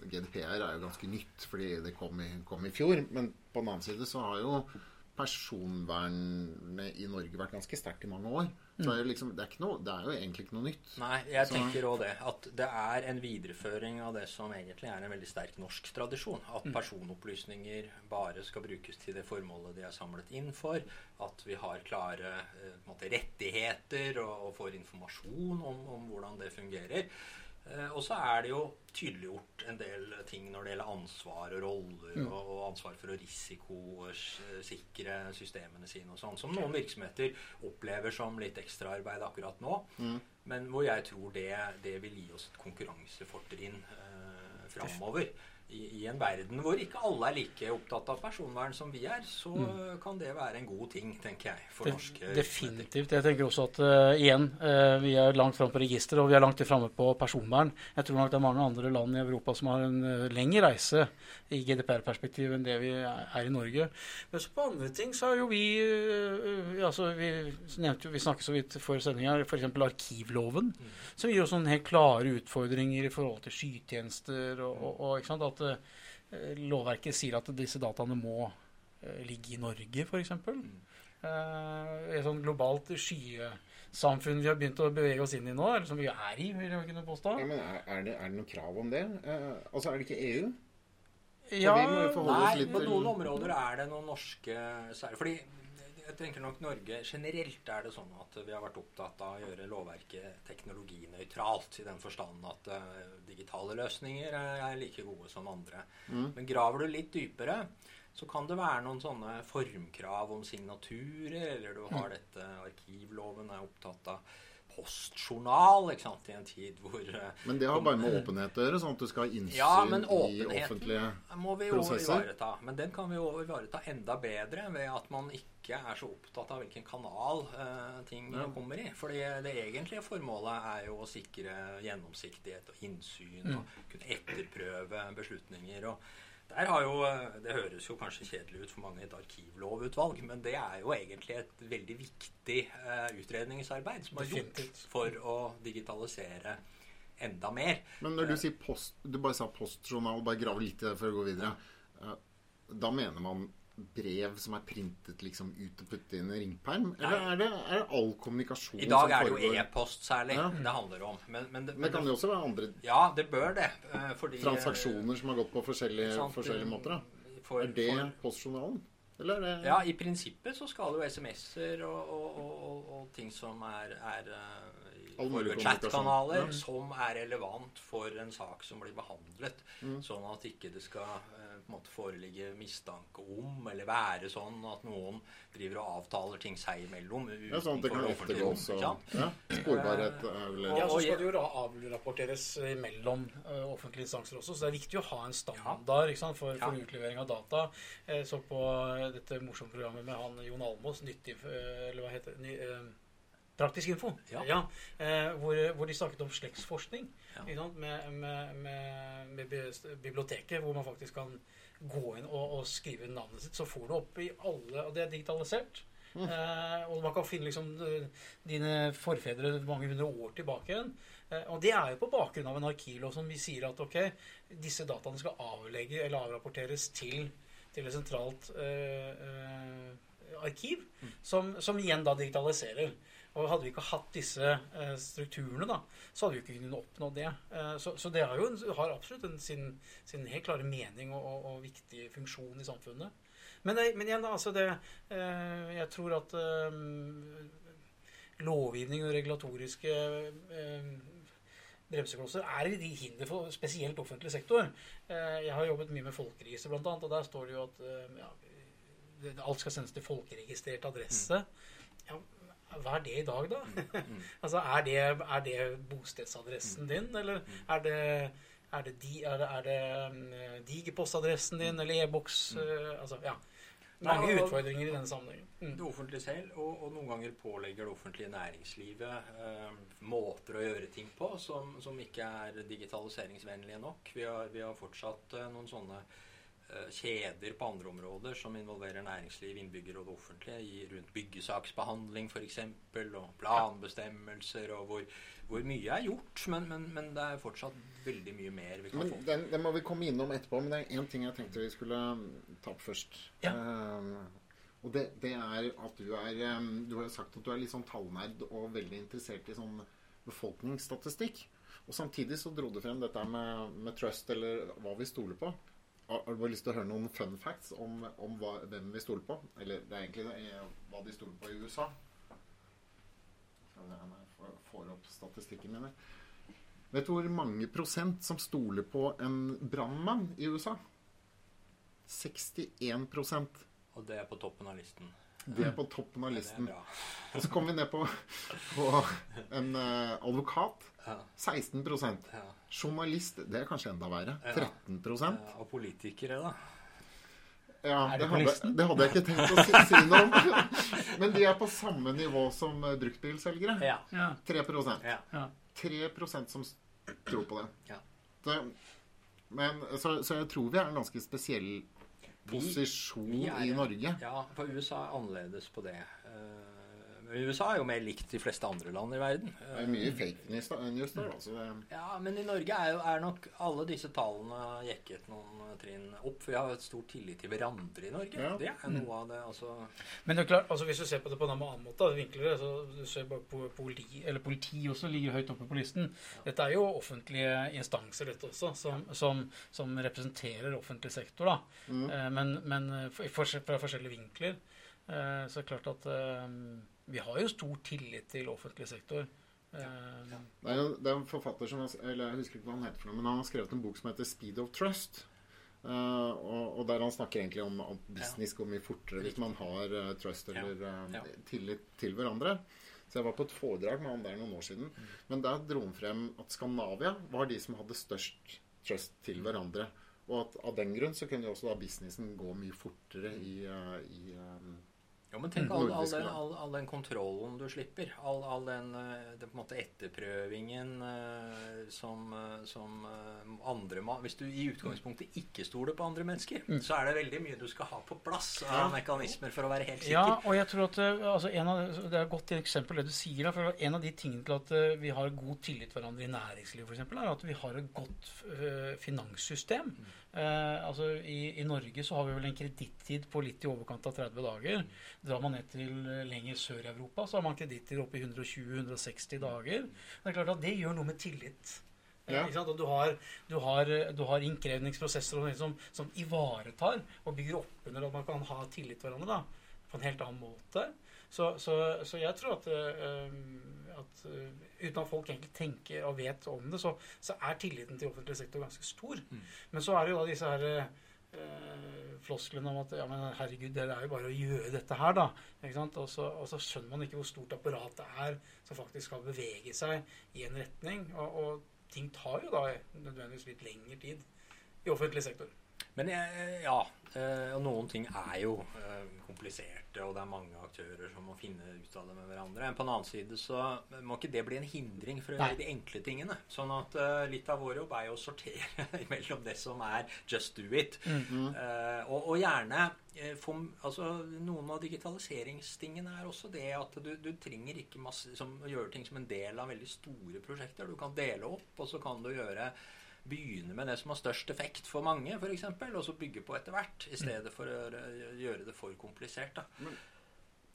Speaker 3: GDPR er jo ganske nytt, fordi det kom i, kom i fjor. Men på den annen side så har jo personvernet i Norge vært ganske sterkt i mange år. Så det er, jo liksom, det, er ikke noe, det er jo egentlig ikke noe nytt.
Speaker 5: Nei, jeg
Speaker 3: Så-
Speaker 5: tenker òg det. At det er en videreføring av det som egentlig er en veldig sterk norsk tradisjon. At personopplysninger bare skal brukes til det formålet de er samlet inn for. At vi har klare eh, måte, rettigheter og, og får informasjon om, om hvordan det fungerer. Eh, og så er det jo tydeliggjort en del ting når det gjelder ansvar og roller, og, og ansvar for å risikosikre systemene sine og sånn, som noen virksomheter opplever som litt ekstraarbeid akkurat nå. Men hvor jeg tror det, det vil gi oss et konkurransefortrinn eh, framover. I, I en verden hvor ikke alle er like opptatt av personvern som vi er, så kan det være en god ting, tenker jeg, for
Speaker 4: Det-
Speaker 5: norske.
Speaker 4: Definitivt. Jeg tenker også at uh, igjen, uh, vi er langt framme på registeret, og vi er langt framme på personvern. Jeg tror nok det er mange andre land i Europa som har en uh, lengre reise i GDPR-perspektiv enn det vi er, er i Norge. Men så på andre ting så er jo vi altså Vi nevnte jo, vi snakket så vidt før sendinga, f.eks. arkivloven. Som gir oss noen helt klare utfordringer i forhold til skytjenester og, og, og ikke sant, at eh, lovverket sier at disse dataene må eh, ligge i Norge, f.eks. Uh, et sånt globalt skyesamfunn vi har begynt å bevege oss inn i nå, eller som vi er i, vil jeg kunne påstå.
Speaker 3: Ja, men er, er, det, er det noen krav om det? Uh, altså, er det ikke EU?
Speaker 4: Ja,
Speaker 5: Nei, på noen områder er det noen norske særlig Fordi jeg tenker nok Norge generelt er det sånn at vi har vært opptatt av å gjøre lovverket teknologinøytralt. I den forstand at uh, digitale løsninger er, like gode som andre. Men graver du litt dypere, så kan det være noen sånne formkrav om signaturer, eller du har dette Arkivloven er opptatt av postjournal ikke sant, i en tid hvor eh,
Speaker 3: Men det har bare med åpenhet å gjøre, sånn at du skal ha innsyn
Speaker 5: ja, men
Speaker 3: i offentlige
Speaker 5: må vi
Speaker 3: prosesser.
Speaker 5: ivareta. Men den kan vi jo ivareta enda bedre ved at man ikke er så opptatt av hvilken kanal uh, ting
Speaker 3: Ja.
Speaker 5: kommer i. Fordi det egentlige formålet er jo å sikre gjennomsiktighet og innsyn og kunne etterprøve beslutninger. og der har jo, eh, Det høres jo kanskje kjedelig ut for mange, et arkivlovutvalg, men det er jo egentlig et veldig viktig eh, utredningsarbeid som er gjort for å digitalisere enda mer.
Speaker 3: Men når du sier post Du bare sa postjournal, bare grav litt i det før du går videre. Eh, Da mener man brev som er printet liksom ut og puttet inn i ringperm? Eller er det, er det all kommunikasjon
Speaker 5: I dag er det jo e-post særlig
Speaker 3: Ja.
Speaker 5: det handler om. Men, men, det,
Speaker 3: Men det kan jo også være andre
Speaker 5: Ja, det bør det. eh, Fordi
Speaker 3: transaksjoner som har gått på forskjellige,
Speaker 5: sant,
Speaker 3: forskjellige
Speaker 5: eh,
Speaker 3: måter. da.
Speaker 5: For,
Speaker 3: Er det
Speaker 5: for,
Speaker 3: postjournalen? Eller er det
Speaker 5: ja, i prinsippet så skal jo SMS-er og, og, og, og, ting som er, er eh, chat-kanaler,
Speaker 3: Ja.
Speaker 5: som er relevant for en sak som blir behandlet.
Speaker 3: Mm.
Speaker 5: Sånn at ikke det skal eh, på en måte foreligge mistanke om, eller være sånn at noen driver og avtaler ting seg imellom.
Speaker 3: Ja, sånn at det kan
Speaker 5: ettergå offentlig
Speaker 3: ettergås og ja, Sporbarhet er vel
Speaker 4: Ja, så skal det jo ra- avrapporteres mellom eh, offentlige instanser også. Så det er viktig å ha en standard ikke sant, for, for
Speaker 5: Ja.
Speaker 4: utlevering av data. Jeg så på eh, dette morsomme programmet med han Jon Almås, nyttig, eh, eller hva heter det? Praktisk info.
Speaker 5: Ja.
Speaker 4: eh, hvor, hvor de snakket om slektsforskning
Speaker 5: Ja.
Speaker 4: med, med, med, med biblioteket, hvor man faktisk kan gå inn og, og skrive navnet sitt. Så får du opp i alle Og det er digitalisert. Eh, og man kan finne liksom dine forfedre mange hundre år tilbake igjen. Eh, og det er jo på bakgrunn av en arkivlov som vi sier at ok, disse dataene skal avlegge eller avrapporteres til, til et sentralt eh, eh, arkiv, som, som igjen da digitaliserer. Og hadde vi ikke hatt disse eh, strukturene, da, så hadde vi ikke kunnet oppnå det. Eh, så, så det har jo en, har absolutt en, sin, sin helt klare mening og, og, og viktig funksjon i samfunnet. Men, men igjen, da, altså det eh, Jeg tror at lovgivning og regulatoriske eh, bremseklosser er de hinder for spesielt offentlig sektor. Jeg har jobbet mye med folkeregister, annet, og der står det jo at ja, alt skal sendes til folkeregistrert adresse. Ja, hva er det i dag, da? altså, er det, er det bostedsadressen din, eller er det er det, di, er det, er det um, digepostadressen din, eller e-boks? eh, altså, ja. Mange
Speaker 5: Nei, og-
Speaker 4: utfordringer i denne sammenhengen. Mm.
Speaker 5: det offentlige selv, og, og noen ganger pålegger det offentlige næringslivet uh, måter å gjøre ting på som, som ikke er digitaliseringsvennlige nok. Vi har, vi har fortsatt uh, noen sånne kjeder på andre områder som involverer næringsliv, innbyggere og det offentlige, i, rundt byggesaksbehandling f.eks., og planbestemmelser, og hvor, hvor mye er gjort, men, men, men det er fortsatt veldig mye mer vi kan
Speaker 3: Men
Speaker 5: få.
Speaker 3: den, den må vi komme innom etterpå, men det er én ting jeg tenkte vi skulle um, ta opp først.
Speaker 4: Ja.
Speaker 3: Eh, Og det, det er at du er um, Du har sagt at du er litt sånn tallnerd og veldig interessert i sånn befolkningsstatistikk. Og samtidig så dro du frem dette med, med trust, eller hva vi stoler på. Har du bare lyst til å høre noen fun facts om, om hva, hvem vi stoler på? Eller det er egentlig det, hva de stoler på i USA. Jeg får- opp statistikken min her. Vet du hvor mange prosent som stoler på en brannmann i USA? 61 prosent.
Speaker 5: Og det er på toppen av listen.
Speaker 3: Det er på toppen av listen. Og så kommer vi ned på, på en eh, advokat.
Speaker 5: Ja,
Speaker 3: 16
Speaker 5: ja.
Speaker 3: Journalist, det er kanskje enda verre.
Speaker 5: Ja.
Speaker 3: 13
Speaker 5: Ja, Og politikere, da.
Speaker 3: Ja,
Speaker 4: Er
Speaker 3: det
Speaker 4: det
Speaker 3: hadde, det hadde jeg ikke tenkt å si, si noe om. Men de er på samme nivå som eh, bruktbilselgere.
Speaker 5: Ja.
Speaker 4: Ja.
Speaker 3: 3
Speaker 5: ja.
Speaker 4: ja.
Speaker 3: 3 som tror på det.
Speaker 5: Ja.
Speaker 3: det men, så, så jeg tror vi er en ganske spesiell posisjon
Speaker 5: vi er-
Speaker 3: i Norge.
Speaker 5: Ja, for USA er annerledes på det. Eh, Men USA er jo mer likt de fleste andre land i verden.
Speaker 3: Det er mye fake news der. Altså. Det-
Speaker 5: Ja, men i Norge er, jo, er nok alle disse tallene jekket noen trinn opp. For vi har jo et stor tillit til hverandre i Norge.
Speaker 3: Ja.
Speaker 5: Det er noe av det. altså...
Speaker 4: Men det er klart, altså hvis du ser på det på en annen måte, vinkler det, så du ser bare på politi, eller politi også ligger høyt oppe på listen. Dette er jo offentlige instanser, dette også, som, som, som representerer offentlig sektor. da. Mm. Men, men eh, for- fra forskjellige vinkler. eh, Så er det klart at eh, vi har jo stor tillit til offentlig sektor. Ja.
Speaker 3: Det er, jo, det er en forfatter som eller Jeg husker ikke hva han heter, for noe, men han har skrevet en bok som heter 'Speed of Trust'. Uh, og, og der han snakker egentlig om at business går mye fortere hvis man har uh, trust eller uh,
Speaker 5: Ja.
Speaker 3: tillit til hverandre. Så jeg var på et foredrag med han der noen år siden. Men der dro han frem at Skandinavia var de som hadde størst trust til hverandre. Og at av den grunn så kunne jo også da businessen gå mye fortere i, eh, i
Speaker 5: Jo, men tenk all, all, den, all, all den kontrollen du slipper. All, all den, eh, på en måte etterprøvingen eh, som, eh, som andre Hvis du i utgangspunktet ikke stoler på andre mennesker, så er det veldig mye du skal ha på plass av mekanismer for å være helt sikker.
Speaker 4: Ja, og jeg tror at altså en av, Det er et godt eksempel det du sier. for En av de tingene til at vi har god tillit til hverandre i næringslivet, eksempel, er at vi har et godt finanssystem. Eh, altså i, I Norge så har vi vel en kredittid på litt i overkant av 30 dager. Drar man ned til eh, lenger sør i Europa, så har man kredittid oppe i 120-160 dager. Det er klart at det gjør noe med tillit. Eh,
Speaker 3: Ja.
Speaker 4: Du har, du har, du har innkrevningsprosesser og som, som ivaretar og bygger opp under at man kan ha tillit til hverandre da, på en helt annen måte. Så, så, så jeg tror at, eh, at eh, uten at folk egentlig tenker og vet om det, så, så er tilliten til offentlig sektor ganske stor. Men så er det jo da disse her eh, flosklene om at ja, men herregud, det er jo bare å gjøre dette her, da. Og, så, og så skjønner man ikke hvor stort apparat det er som faktisk skal bevege seg i en retning. Og, og ting tar jo da nødvendigvis litt lengre tid i offentlig sektor.
Speaker 5: Men ja, eh, og noen ting er jo eh, kompliserte, og det er mange aktører som må finne ut av det med hverandre. Men på den annen side så må ikke det bli en hindring for å
Speaker 4: Nei.
Speaker 5: gjøre de enkle tingene. Sånn at eh, litt av vår jobb er jo å sortere mellom det som er just do it, eh, og, og gjerne for, Altså, noen av digitaliseringstingene er også det at du, du trenger ikke masse som, å gjøre ting som en del av veldig store prosjekter. Du kan dele opp, og så kan du gjøre begynne med det som har størst effekt for mange, f.eks., og så bygge på etter hvert, i stedet for å gjøre- det for komplisert. da.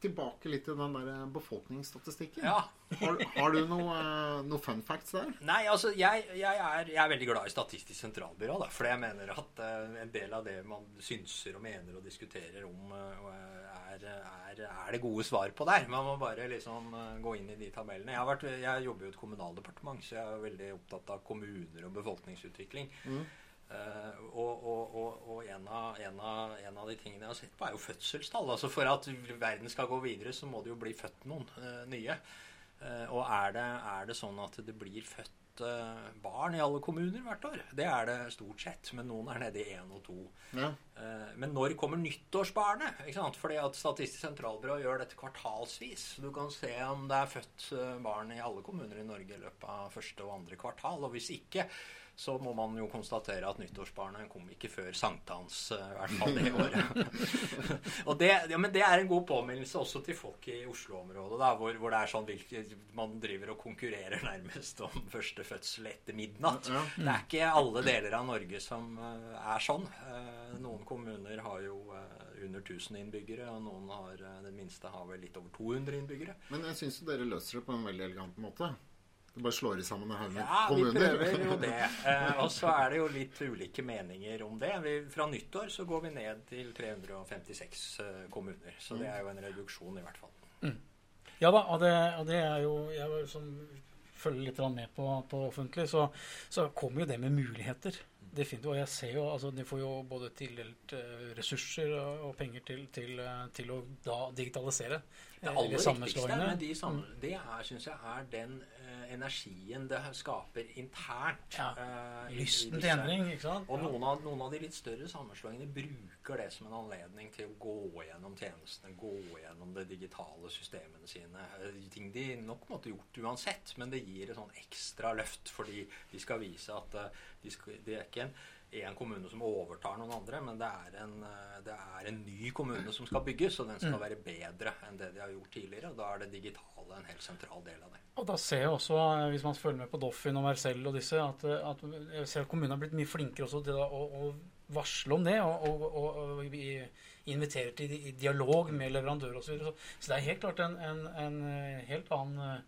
Speaker 3: Tilbake litt til den der befolkningsstatistikken.
Speaker 5: Ja.
Speaker 3: Har, har du noe, eh, noe fun facts der?
Speaker 5: Nei, altså, jeg, jeg, er, jeg er veldig glad i Statistisk sentralbyrå, da, for jeg mener at eh, en del av det man synser og mener og diskuterer om, eh, er, er, er det gode svar på der. Man må bare liksom eh, gå inn i de tabellene. Jeg, har vært, jeg jobber jo i et kommunaldepartement, så jeg er veldig opptatt av kommuner og befolkningsutvikling. Eh, og og, og, og en, av, en, av, en av de tingene jeg har sett på, er jo fødselstall. Altså For at verden skal gå videre, så må det jo bli født noen uh, nye. Uh, og er det, er det sånn at det blir født eh, barn i alle kommuner hvert år? Det er det stort sett, men noen er nede i én og to.
Speaker 3: Ja.
Speaker 5: Eh, Men når kommer nyttårsbarnet? Ikke sant? Fordi at Statistisk sentralbyrå gjør dette kvartalsvis. Du kan se om det er født eh, barn i alle kommuner i Norge i løpet av første og andre kvartal. Og hvis ikke, så må man jo konstatere at nyttårsbarnet kom ikke før sankthans, eh, i hvert fall det året. og det, ja, men det er en god påminnelse også til folk i Oslo-området, da, hvor, hvor det er sånn hvilke, man driver og konkurrerer nærmest om første fødsel etter midnatt. Det er ikke alle deler av Norge som eh, er sånn. Eh, Noen kommuner har jo under 1000 innbyggere, og noen har, den minste har vel litt over 200 innbyggere.
Speaker 3: Men jeg syns dere løser det på en veldig elegant måte. Du bare slår i sammen en haug med
Speaker 5: Ja, vi prøver jo det. Eh, og så er det jo litt ulike meninger om det. Vi, fra nyttår så går vi ned til 356 eh, kommuner. Så det er jo en reduksjon, i hvert fall.
Speaker 4: Ja da, og det, og det er jo Jeg som følger litt med på, på offentlig, så, så kommer jo det med muligheter. Definitivt. Og jeg ser jo altså De får jo både tildelt eh, ressurser og, penger til, til, eh, til å da digitalisere.
Speaker 5: Det
Speaker 4: eh,
Speaker 5: aller
Speaker 4: eller
Speaker 5: viktigste med de sammen, det er, synes jeg, er den uh, energien det skaper internt.
Speaker 4: Ja.
Speaker 5: i
Speaker 4: Lysten til endring, ikke sant?
Speaker 5: Og noen av, noen av de litt større sammenslåingene bruker det som en anledning til å gå gjennom tjenestene, gå gjennom de digitale systemene sine. Ting de nok måtte gjort uansett, men det gir et sånn ekstra løft fordi de skal vise at de skal, det er ikke en, en kommune som overtar noen andre, men det er, en, det er en ny kommune som skal bygges, og den skal være bedre enn det de har gjort tidligere. og Da er det digitale en helt sentral del av det.
Speaker 4: Og da ser jeg også, hvis man følger med på Doffin og Marcel og disse, at, at jeg ser at kommunene har blitt mye flinkere også til å, å, varsle om det. Og, og, og, og vi inviterer til dialog med leverandører osv. Så, videre. så det er helt klart en, en, en helt annen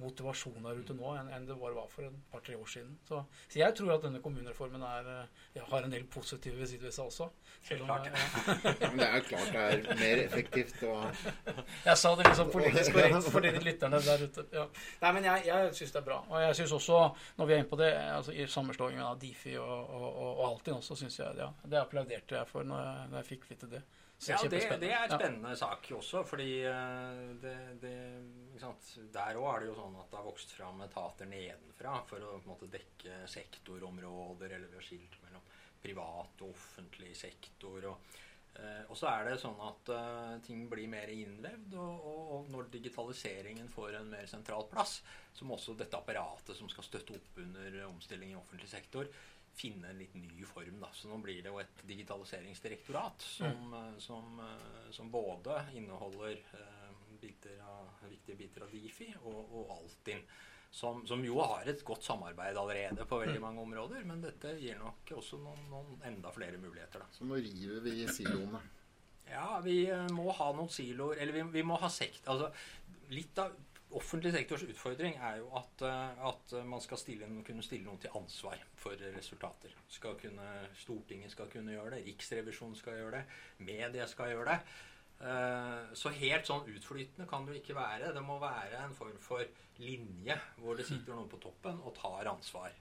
Speaker 4: motivasjon der ute nå enn, enn det bare var for et par-tre år siden. Så, så jeg tror at denne kommunereformen er, eh, har en del positive sider ved seg også. Selv om,
Speaker 5: klart,
Speaker 4: eh,
Speaker 3: Ja, men det er klart det er mer effektivt og
Speaker 4: Jeg sa det liksom politisk korrekt for de lytterne der ute. Ja. Nei, men jeg, jeg syns det er bra. Og jeg syns også, når vi er inne på det, altså i sammenslåingen av Difi og, og, og, og Altinn også, syns jeg ja, Det applauderte jeg for når jeg, når jeg fikk vite det. Så
Speaker 5: Ja, det, det er en
Speaker 4: Ja.
Speaker 5: spennende sak også, fordi eh, det, det? Der òg er det jo sånn at det har vokst fram etater nedenfra for å måte dekke sektorområder, eller vi har skilt mellom privat og offentlig sektor. Og, eh, og så er det sånn at eh, ting blir mer innvevd, og, og, og når digitaliseringen får en mer sentral plass, så må også dette apparatet som skal støtte opp under omstilling i offentlig sektor, finne en litt ny form. Da. Så nå blir det jo et digitaliseringsdirektorat som, mm. som, eh, som både inneholder eh, biter av, viktige biter av Difi og, og Altinn. Som, som jo har et godt samarbeid allerede på veldig mange områder, men dette gir nok også noen, noen enda flere muligheter. Da.
Speaker 3: Så nå river vi siloene.
Speaker 5: Ja, vi eh, må ha noen siloer Eller vi, vi må ha sekt... Altså, litt av offentlig sektors utfordring er jo at, eh, at man skal stille, kunne stille noen til ansvar for resultater. Skal kunne, Stortinget skal kunne gjøre det, Riksrevisjonen skal gjøre det, media skal gjøre det. Eh, Så helt sånn utflytende kan det jo ikke være. Det må være en form for linje hvor det sitter noen på toppen og tar ansvar.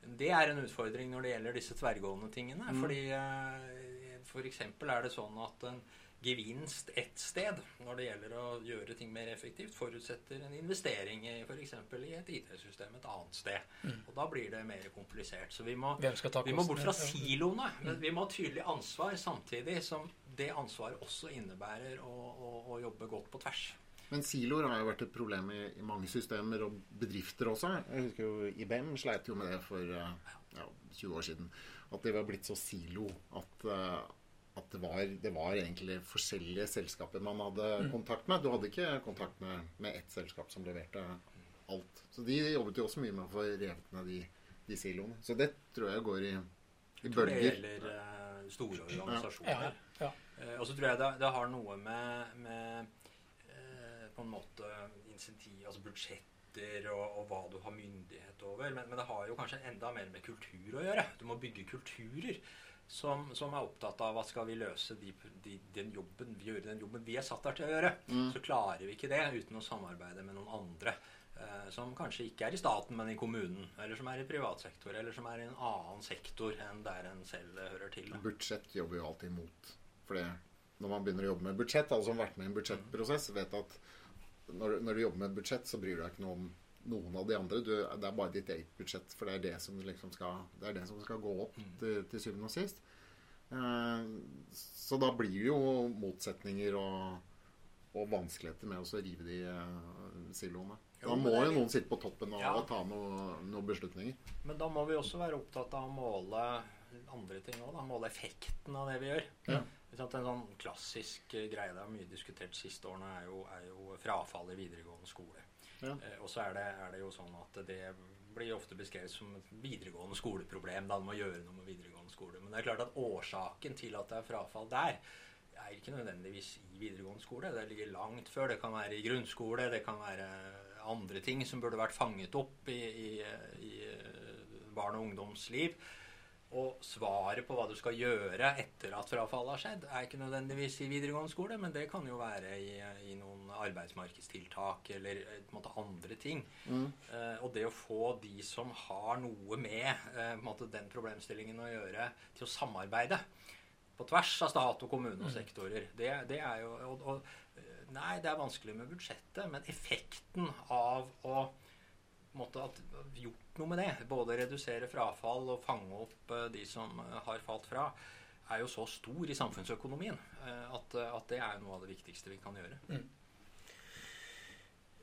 Speaker 5: Det er en utfordring når det gjelder disse tverrgående tingene. Fordi f.eks. for eksempel er det sånn at en gevinst ett sted når det gjelder å gjøre ting mer effektivt, forutsetter en investering i f.eks. i et IT-system et annet sted. Og da blir det mer komplisert. Så vi må, vi må bort fra siloene. Men vi må ha tydelig ansvar samtidig som det ansvaret også innebærer å, å, å jobbe godt på tvers.
Speaker 3: Men siloer har jo vært et problem i, i mange systemer og bedrifter også. Jeg husker jo IBM sleit jo med det for eh, ja, 20 år siden. At det var blitt så silo at, eh, at det, var, det var egentlig forskjellige selskaper man hadde kontakt med. Du hadde ikke kontakt med, med ett selskap som leverte alt. Så de jobbet jo også mye med å få revet ned de, de siloene. Så det tror jeg går i, i
Speaker 5: Det
Speaker 3: bølger.
Speaker 5: gjelder eh, store organisasjoner.
Speaker 4: Ja,
Speaker 5: og så tror jeg det, det har noe med, med eh, på en måte insentiv, altså budsjetter og, og hva du har myndighet over. Men, men det har jo kanskje enda mer med kultur å gjøre. Du må bygge kulturer som, som er opptatt av hva skal vi løse de, de, den jobben, vi gjør, den jobben vi er satt der til å gjøre. Så klarer vi ikke det uten å samarbeide med noen andre. eh, Som kanskje ikke er i staten, men i kommunen. Eller som er i privat sektor. Eller som er i en annen sektor enn der en selv hører til. da.
Speaker 3: Budsjett jobber jo alltid imot. For det, når man begynner å jobbe med budsjett, alle som har vært med i en budsjettprosess, vet at når, når du jobber med budsjett, så bryr du deg ikke noe om noen av de andre. Du, det er bare ditt eget budsjett, for det er det som liksom skal, det er det som skal gå opp til, til syvende og sist. Eh, så da blir det jo motsetninger og, og vanskeligheter med å rive de eh, siloene. Da må jo noen sitte på toppen og,
Speaker 5: Ja.
Speaker 3: og ta noen noe beslutninger.
Speaker 5: Men da må vi også være opptatt av å måle andre ting òg. Måle effekten av det vi gjør.
Speaker 3: Ja.
Speaker 5: En sånn klassisk eh, greie det er mye diskutert siste årene, er jo, er jo frafall i videregående skole.
Speaker 3: Ja.
Speaker 5: Eh, og så er det, er det jo sånn at det blir ofte beskrevet som et videregående skoleproblem. Da man må gjøre noe med videregående skole. Men det er klart at årsaken til at det er frafall der, er ikke nødvendigvis i videregående skole. Det ligger langt før. Det kan være i grunnskole, det kan være andre ting som burde vært fanget opp i, i, i barn og ungdomsliv. Og svaret på hva du skal gjøre etter at frafallet har skjedd, er ikke nødvendigvis i videregående skole, men det kan jo være i, i noen arbeidsmarkedstiltak eller eh, måte andre ting. Eh, og det å få de som har noe med eh, måte den problemstillingen å gjøre, til å samarbeide på tvers av stat og kommune og sektorer, det, det er jo og, og, eh, Nei, det er vanskelig med budsjettet, men effekten av å måtte at gjort noe med det, både redusere frafall og fange opp eh, de som eh, har falt fra, er jo så stor i samfunnsøkonomien eh, at, at det er noe av det viktigste vi kan gjøre.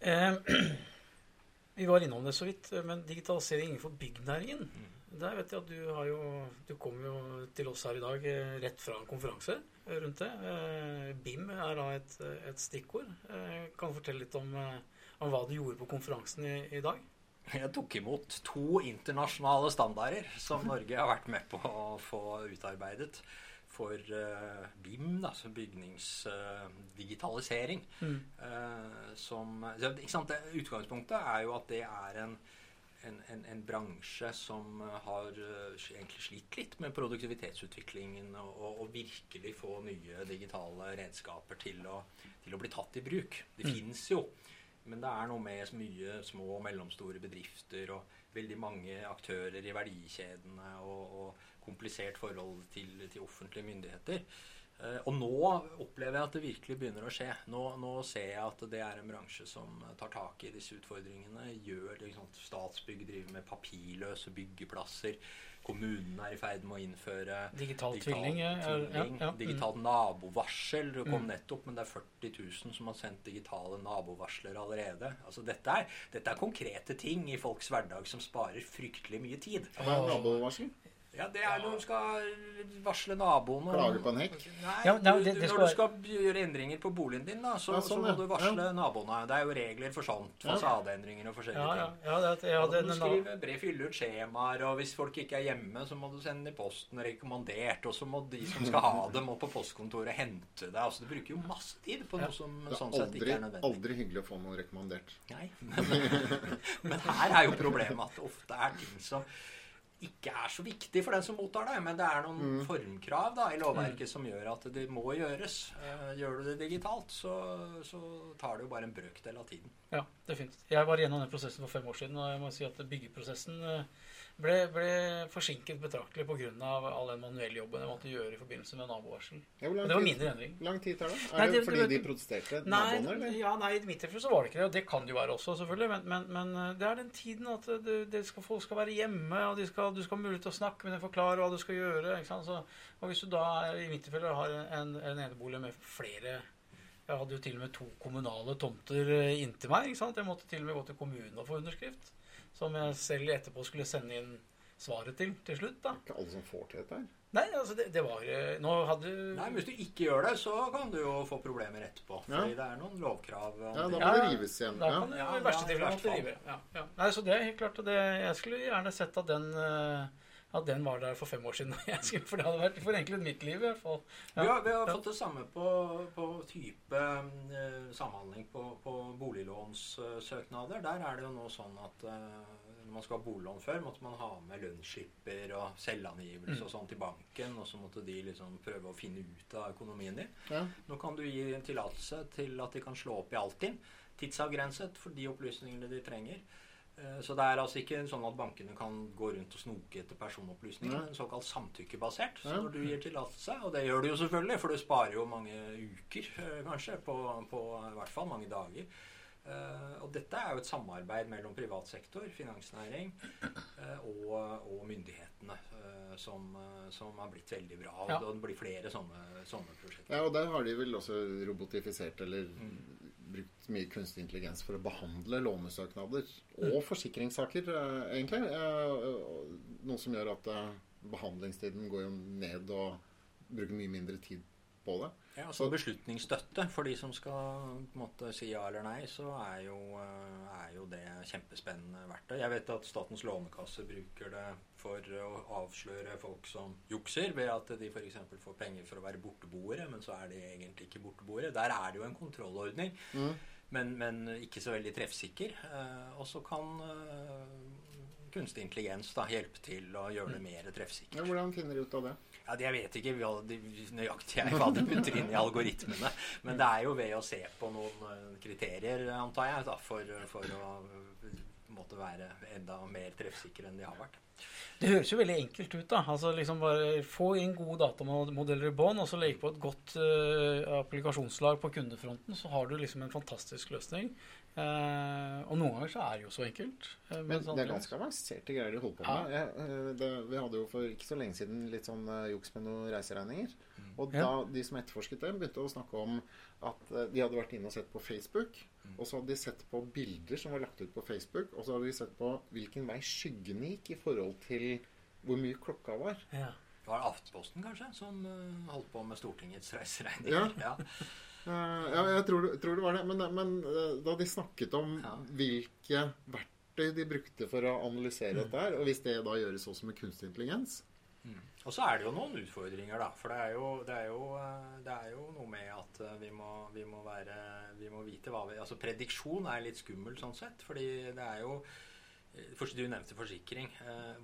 Speaker 4: Eh, vi var innom det så vidt, men digitalisering innenfor byggnæringen. Der vet jeg at du har jo Du kom jo til oss her i dag rett fra en konferanse rundt det. BIM er da et, et stikkord. Kan du fortelle litt om, om hva du gjorde på konferansen i, i dag?
Speaker 5: Jeg tok imot to internasjonale standarder som Norge har vært med på å få utarbeidet for uh, BIM, da, som bygningsdigitalisering. Uh, mm. uh? Det, Utgangspunktet er jo at det er en, en, en, en bransje som har eh, egentlig slitt litt med produktivitetsutviklingen og, og, og virkelig få nye digitale redskaper til å, til å bli tatt i bruk. Det finnes jo. Men det er noe med mye små og mellomstore bedrifter og veldig mange aktører i verdikjedene og, og komplisert forhold til, til offentlige myndigheter. Eh, og nå opplever jeg at det virkelig begynner å skje. Nå, nå ser jeg at det er en bransje som tar tak i disse utfordringene. Gjør liksom, Statsbygg driver med papirløse byggeplasser. Kommunen er i ferd med å innføre
Speaker 4: Digital tvilling, tvilling. ja, ja, mm.
Speaker 5: digitalt nabovarsel. Det kom nettopp, men det er 40 000 som har sendt digitale nabovarsler allerede. Altså, dette, er, dette er konkrete ting i folks hverdag som sparer fryktelig mye tid.
Speaker 3: Hva er nabovarsel?
Speaker 5: Ja, det er når du skal varsle naboen om
Speaker 3: Klage på en hekk?
Speaker 5: Nei,
Speaker 4: Ja, nei,
Speaker 5: du,
Speaker 4: det-
Speaker 5: du, når du skal gjøre endringer på boligen din, da, så,
Speaker 3: Ja, sånn,
Speaker 5: så må du varsle naboene. Det er jo regler for sånt. Fasadeendringer og forskjellige
Speaker 4: Ja, ja,
Speaker 5: ting.
Speaker 4: ja, det, ja, det,
Speaker 5: du skrive brev, fylle ut skjemaer, og hvis folk ikke er hjemme, så må du sende i posten rekommandert, og så må de som skal ha det, må på postkontoret hente det. Altså, du bruker jo masse tid på noe som
Speaker 3: Det
Speaker 5: sånn sett ikke er nødvendig.
Speaker 3: aldri hyggelig å få noe rekommandert.
Speaker 5: Nei, men, men her er jo problemet at det ofte er ting som ikke er så viktig for den som mottar det, men det er noen
Speaker 3: Mm.
Speaker 5: formkrav da, i lovverket som gjør at det må gjøres. Eh, Gjør du det digitalt, så, så tar det jo bare en brøkdel av tiden.
Speaker 4: Ja, definitivt. Jeg var gjennom den prosessen for fem år siden, og jeg må si at byggeprosessen eh, ble, ble forsinket betraktelig pga. all den manuelle jobben jeg måtte gjøre i forbindelse med nabovarsel.
Speaker 3: Ja,
Speaker 4: det var mindre endring.
Speaker 3: lang tid tar det? Er
Speaker 4: Nei,
Speaker 3: det,
Speaker 4: det-
Speaker 3: fordi
Speaker 4: det-
Speaker 3: de protesterte,
Speaker 4: Nei,
Speaker 3: naboene, eller?
Speaker 4: ja, nei, i mitt tilfelle så var det ikke det. Og det kan det jo være også, selvfølgelig. Men, men, men eh, det er den tiden at det, det skal, folk skal være hjemme, og skal, du skal ha mulighet til å snakke med dem, forklare hva du skal gjøre. Så, og hvis du da, i mitt tilfelle, har en, en enebolig med flere Jeg hadde jo til og med to kommunale tomter eh, inntil meg. ikke sant? Jeg måtte til og med gå til kommunen og få underskrift. Som jeg selv etterpå skulle sende inn svaret til til slutt. da.
Speaker 3: Ikke alle som får til dette her.
Speaker 4: Nei, altså, det, det var eh, Nå hadde
Speaker 5: Nei, men Hvis du ikke gjør det, så kan du jo få problemer etterpå.
Speaker 3: Ja.
Speaker 5: Fordi det er noen lovkrav.
Speaker 3: Ja, da må det rives igjen.
Speaker 4: Da kan det
Speaker 5: Ja,
Speaker 4: i verste
Speaker 5: ja,
Speaker 4: tilfelle måtte rive. Ja, ja. Nei, så det er helt klart. Og det, jeg skulle gjerne sett at den, eh, at den var der for fem år siden. For det hadde vært forenklet mitt liv, i hvert fall. Ja.
Speaker 5: Har, vi har
Speaker 4: Ja.
Speaker 5: fått det samme på, på type eh, samhandling på, på boliglånssøknader. Der er det jo nå sånn at eh, når man skal ha boliglån før, måtte man ha med lønnsslipper og selvangivelse og sånn til banken, og så måtte de liksom prøve å finne ut av økonomien din.
Speaker 3: Ja.
Speaker 5: Nå kan du gi en tillatelse til at de kan slå opp i Altinn, tidsavgrenset for de opplysningene de trenger. Eh, Så det er altså ikke sånn at bankene kan gå rundt og snoke etter personopplysninger,
Speaker 3: Ja.
Speaker 5: men såkalt samtykkebasert. Så når du gir tillatelse, og det gjør du jo selvfølgelig, for du sparer jo mange uker eh, kanskje, på, på i hvert fall mange dager. Eh, Og dette er jo et samarbeid mellom privat sektor, finansnæring og, og myndighetene som, som har blitt veldig bra. Og
Speaker 4: Ja.
Speaker 5: det blir flere sånne, sånne prosjekter.
Speaker 3: ja, og der har de vel også robotifisert eller brukt mye kunstig intelligens for å behandle lånesøknader og forsikringssaker, eh, egentlig. Eh, Noe som gjør at eh, behandlingstiden går jo ned og bruker mye mindre tid på det.
Speaker 5: Ja, Som beslutningsstøtte for de som skal på en måte si ja eller nei, så er jo, eh, er jo det kjempespennende verktøy. Jeg vet at Statens lånekasse bruker det for å avsløre folk som jukser, ved at de f.eks. får penger for å være borteboere, men så er de egentlig ikke borteboere. Der er det jo en kontrollordning,
Speaker 3: Mm.
Speaker 5: men, men ikke så veldig treffsikker. Eh, og så kan eh, kunstig intelligens da hjelpe til å gjøre det mer treffsikkert.
Speaker 3: Ja, hvordan finner de ut av det?
Speaker 5: Ja, det- Jeg vet ikke hva de, nøyaktig jeg, hva de putter inn i algoritmene. Men det er jo ved å se på noen eh, kriterier, antar jeg, da, for, for å måte være enda mer treffsikre enn de har vært.
Speaker 4: Det høres jo veldig enkelt ut, da. Altså liksom bare Få inn gode datamodeller i bånn, og så legge på et godt uh, applikasjonslag på kundefronten, så har du liksom en fantastisk løsning. Eh, og noen ganger så er det jo så enkelt. Uh,
Speaker 3: Men det er ganske avanserte greier de holder på med. Jeg, eh, det, vi hadde jo for ikke så lenge siden litt sånn uh, juks med noen reiseregninger. Og da
Speaker 4: Ja.
Speaker 3: de som etterforsket det, begynte å snakke om at de hadde vært inne og sett på Facebook. Og så hadde de sett på bilder som var lagt ut på Facebook, og så hadde de sett på hvilken vei skyggene gikk i forhold til hvor mye klokka var.
Speaker 4: ja.
Speaker 5: Det var Aftenposten, kanskje, som holdt på med Stortingets reiseregninger.
Speaker 3: Ja. Eh, ja, jeg tror, det- tror det var det. Men, men eh, da de snakket om
Speaker 5: Ja.
Speaker 3: hvilke verktøy de brukte for å analysere dette her, og hvis det da gjøres også med kunstig intelligens
Speaker 5: Og så er det jo noen utfordringer, da. For det er jo, det er jo, eh, det er jo noe med at vi må, vi må være Vi må vite hva vi Altså prediksjon er litt skummel sånn sett. Fordi det er jo Først du nevnte forsikring.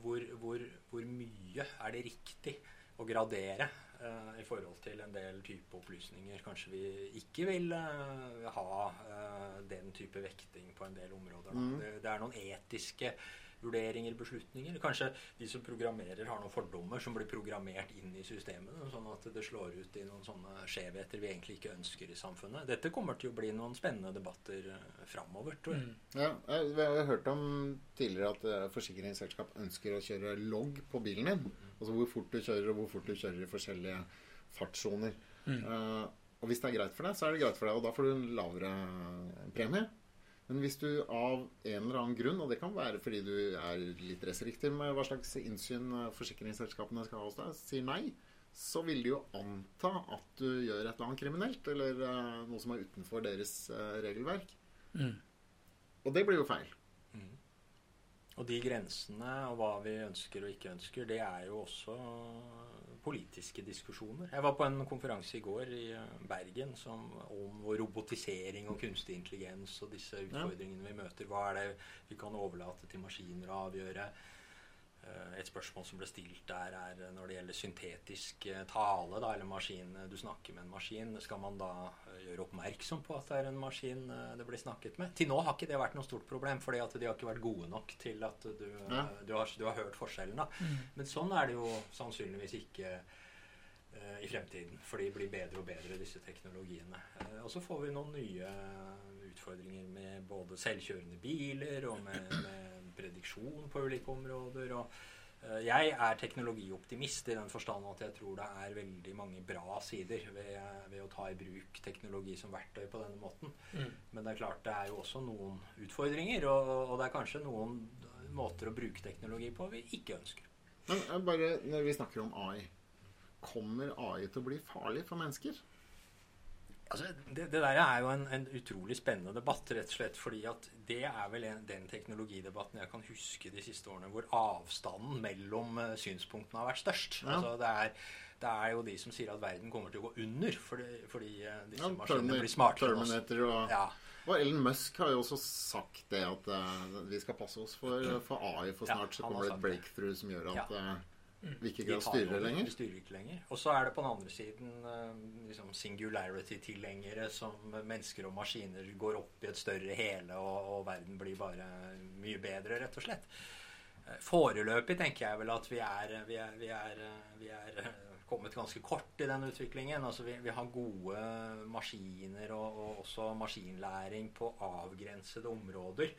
Speaker 5: Hvor, hvor, hvor mye er det riktig å gradere eh, i forhold til en del type opplysninger? Kanskje vi ikke vil eh, ha eh, den type vekting på en del områder.
Speaker 3: Mm.
Speaker 5: Det, det er noen etiske vurderinger, beslutninger. Kanskje de som programmerer, har noen fordommer som blir programmert inn i systemene, sånn at det slår ut i noen sånne skjevheter vi egentlig ikke ønsker i samfunnet. Dette kommer til å bli noen spennende debatter uh, framover, tror jeg.
Speaker 3: Ja, jeg, vi har hørt om tidligere at eh, forsikringsselskap ønsker å kjøre logg på bilen din. Altså hvor fort du kjører, og hvor fort du kjører i forskjellige fartssoner. Eh, og hvis det er greit for deg, så er det greit for deg, og da får du en lavere premie. Men hvis du av en eller annen grunn, og det kan være fordi du er litt restriktiv med hva slags innsyn forsikringsselskapene skal ha hos deg, sier nei, så vil de jo anta at du gjør et eller annet kriminelt, eller uh, noe som er utenfor deres uh, regelverk.
Speaker 4: Mm.
Speaker 3: Og det blir jo feil.
Speaker 5: Og de grensene og hva vi ønsker og ikke ønsker, det er jo også politiske diskusjoner. Jeg var på en konferanse i går i eh, Bergen som, om robotisering og kunstig intelligens og disse utfordringene vi møter. Hva er det vi kan overlate til maskiner å avgjøre? Eh, Et spørsmål som ble stilt der, er når det gjelder syntetisk eh, tale, da, eller maskin Du snakker med en maskin. Skal man da eh, gjøre oppmerksom på at det er en maskin eh, det blir snakket med? Til nå har ikke det vært noe stort problem, fordi at de har ikke vært gode nok til at du, eh,
Speaker 3: Ja.
Speaker 5: du, har, du har hørt forskjellen. da. Men sånn er det jo sannsynligvis ikke eh, i fremtiden. For de blir bedre og bedre, disse teknologiene. Eh, og så får vi noen nye utfordringer med både selvkjørende biler og med, med prediksjon på ulike områder. og eh, jeg er teknologioptimist i den forstand at jeg tror det er veldig mange bra sider ved, ved å ta i bruk teknologi som verktøy på denne måten. Men det er klart det er jo også noen utfordringer, og, og det er kanskje noen måter å bruke teknologi på vi ikke ønsker.
Speaker 3: Men eh, bare når vi snakker om AI Kommer AI til å bli farlig for mennesker?
Speaker 5: Altså, det, det der er jo en, en utrolig spennende debatt, rett og slett fordi at det er vel en, den teknologidebatten jeg kan huske de siste årene hvor avstanden mellom uh, synspunktene har vært størst.
Speaker 3: Ja.
Speaker 5: Altså, det, er, det er jo de som sier at verden kommer til å gå under fordi, fordi uh, disse
Speaker 3: Ja,
Speaker 5: maskinene blir smartere.
Speaker 3: Terminator og,
Speaker 5: Ja.
Speaker 3: og Ellen Musk har jo også sagt det at uh, vi skal passe oss for, for AI, for snart så kommer det et breakthrough som gjør at vi ikke kan styre lenger.
Speaker 5: Styrer ikke lenger. Og så er det på den andre siden eh, liksom singularity-tilhengere som mennesker og maskiner går opp i et større hele, og, og verden blir bare mye bedre, rett og slett. Eh, Foreløpig tenker jeg vel at vi er, vi er, vi er, eh, vi er eh, kommet ganske kort i den utviklingen. Altså vi, vi har gode maskiner og, og også maskinlæring på avgrensede områder.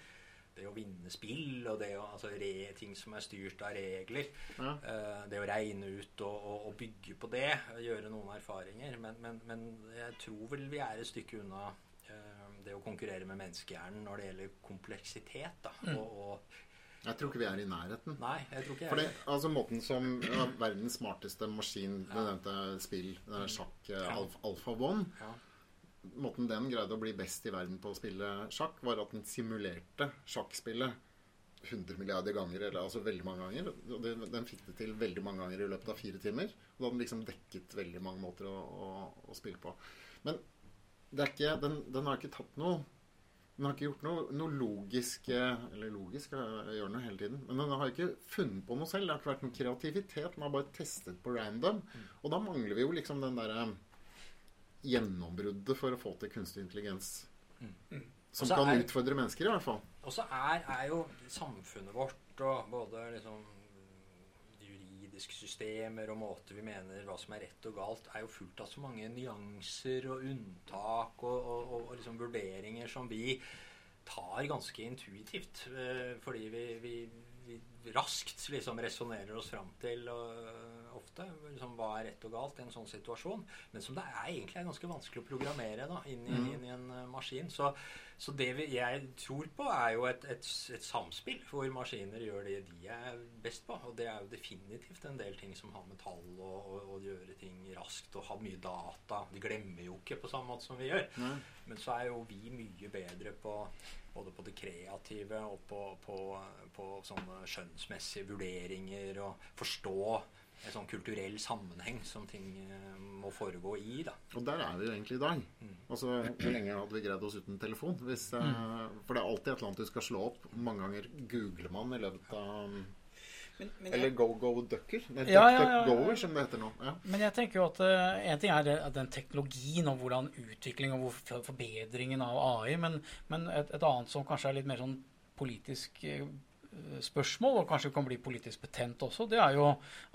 Speaker 5: Det å vinne spill og det å, altså re, ting som er styrt av regler.
Speaker 3: Ja.
Speaker 5: Eh, det å regne ut og, og, og bygge på det, gjøre noen erfaringer. Men, men, men jeg tror vel vi er et stykke unna eh, det å konkurrere med menneskehjernen når det gjelder kompleksitet. Da. Og, og
Speaker 3: Jeg tror ikke vi er i nærheten.
Speaker 5: Nei, jeg tror ikke
Speaker 3: For
Speaker 5: Fordi,
Speaker 3: altså Måten som ja, verdens smarteste maskin, det nevnte spill, det sjakk ja. Alf, Alfa One
Speaker 5: ja.
Speaker 3: Måten den greide å bli best i verden på å spille sjakk, var at den simulerte sjakkspillet 100 milliarder ganger, eller altså veldig mange ganger. Det, den fikk det til veldig mange ganger i løpet av fire timer. Og da hadde den liksom dekket veldig mange måter å, å, å spille på. Men det er ikke, den, den har ikke tatt noe Den har ikke gjort noe, noe logisk Eller logisk, gjør den hele tiden. Men den har ikke funnet på noe selv. Det har ikke vært noen kreativitet. Den har bare testet på random. Og da mangler vi jo liksom den derre gjennombruddet for å få til kunstig intelligens. Som
Speaker 5: også
Speaker 3: kan
Speaker 5: er-
Speaker 3: utfordre mennesker, i hvert fall.
Speaker 5: Og så er, er jo samfunnet vårt og både liksom juridiske systemer og måter vi mener hva som er rett og galt, er jo fullt av så mange nyanser og unntak og, og, og, og liksom vurderinger som vi tar ganske intuitivt. eh, Fordi vi, vi, vi raskt liksom resonnerer oss fram til øh, ofte liksom, hva er rett og galt i en sånn situasjon. Men som det er egentlig er ganske vanskelig å programmere da, inn, i, inn i en uh, maskin. Så, så det vi, jeg tror på, er jo et, et, et samspill hvor maskiner gjør det de er best på. Og det er jo definitivt en del ting som har med tall og, og, og gjøre ting raskt og ha mye data. De glemmer jo ikke på samme måte som vi gjør.
Speaker 3: Mm.
Speaker 5: Men så er jo vi mye bedre på både på det kreative og på, på, på sånne skjønnsmessige vurderinger og forstå en sånn kulturell sammenheng som ting eh, må foregå i. da.
Speaker 3: Og der er vi jo egentlig i dag.
Speaker 5: Mm.
Speaker 3: Altså, Hvor lenge hadde vi greid oss uten telefon? Hvis, mm. For det er alltid et eller annet du skal slå opp. Mange ganger googler man i løpet av
Speaker 4: Men, men,
Speaker 3: Eller
Speaker 4: jeg,
Speaker 3: Go Go Ducker. Nei,
Speaker 4: Ja,
Speaker 3: Duck,
Speaker 4: ja, ja,
Speaker 3: Duck
Speaker 4: ja.
Speaker 3: Goer, som det heter nå. Ja.
Speaker 4: men jeg tenker jo at uh, en ting er at den teknologien og hvordan utvikling og forbedringen av AI, men, men et, et annet som kanskje er litt mer sånn politisk eh, spørsmål, og kanskje kan bli politisk betent også, det er jo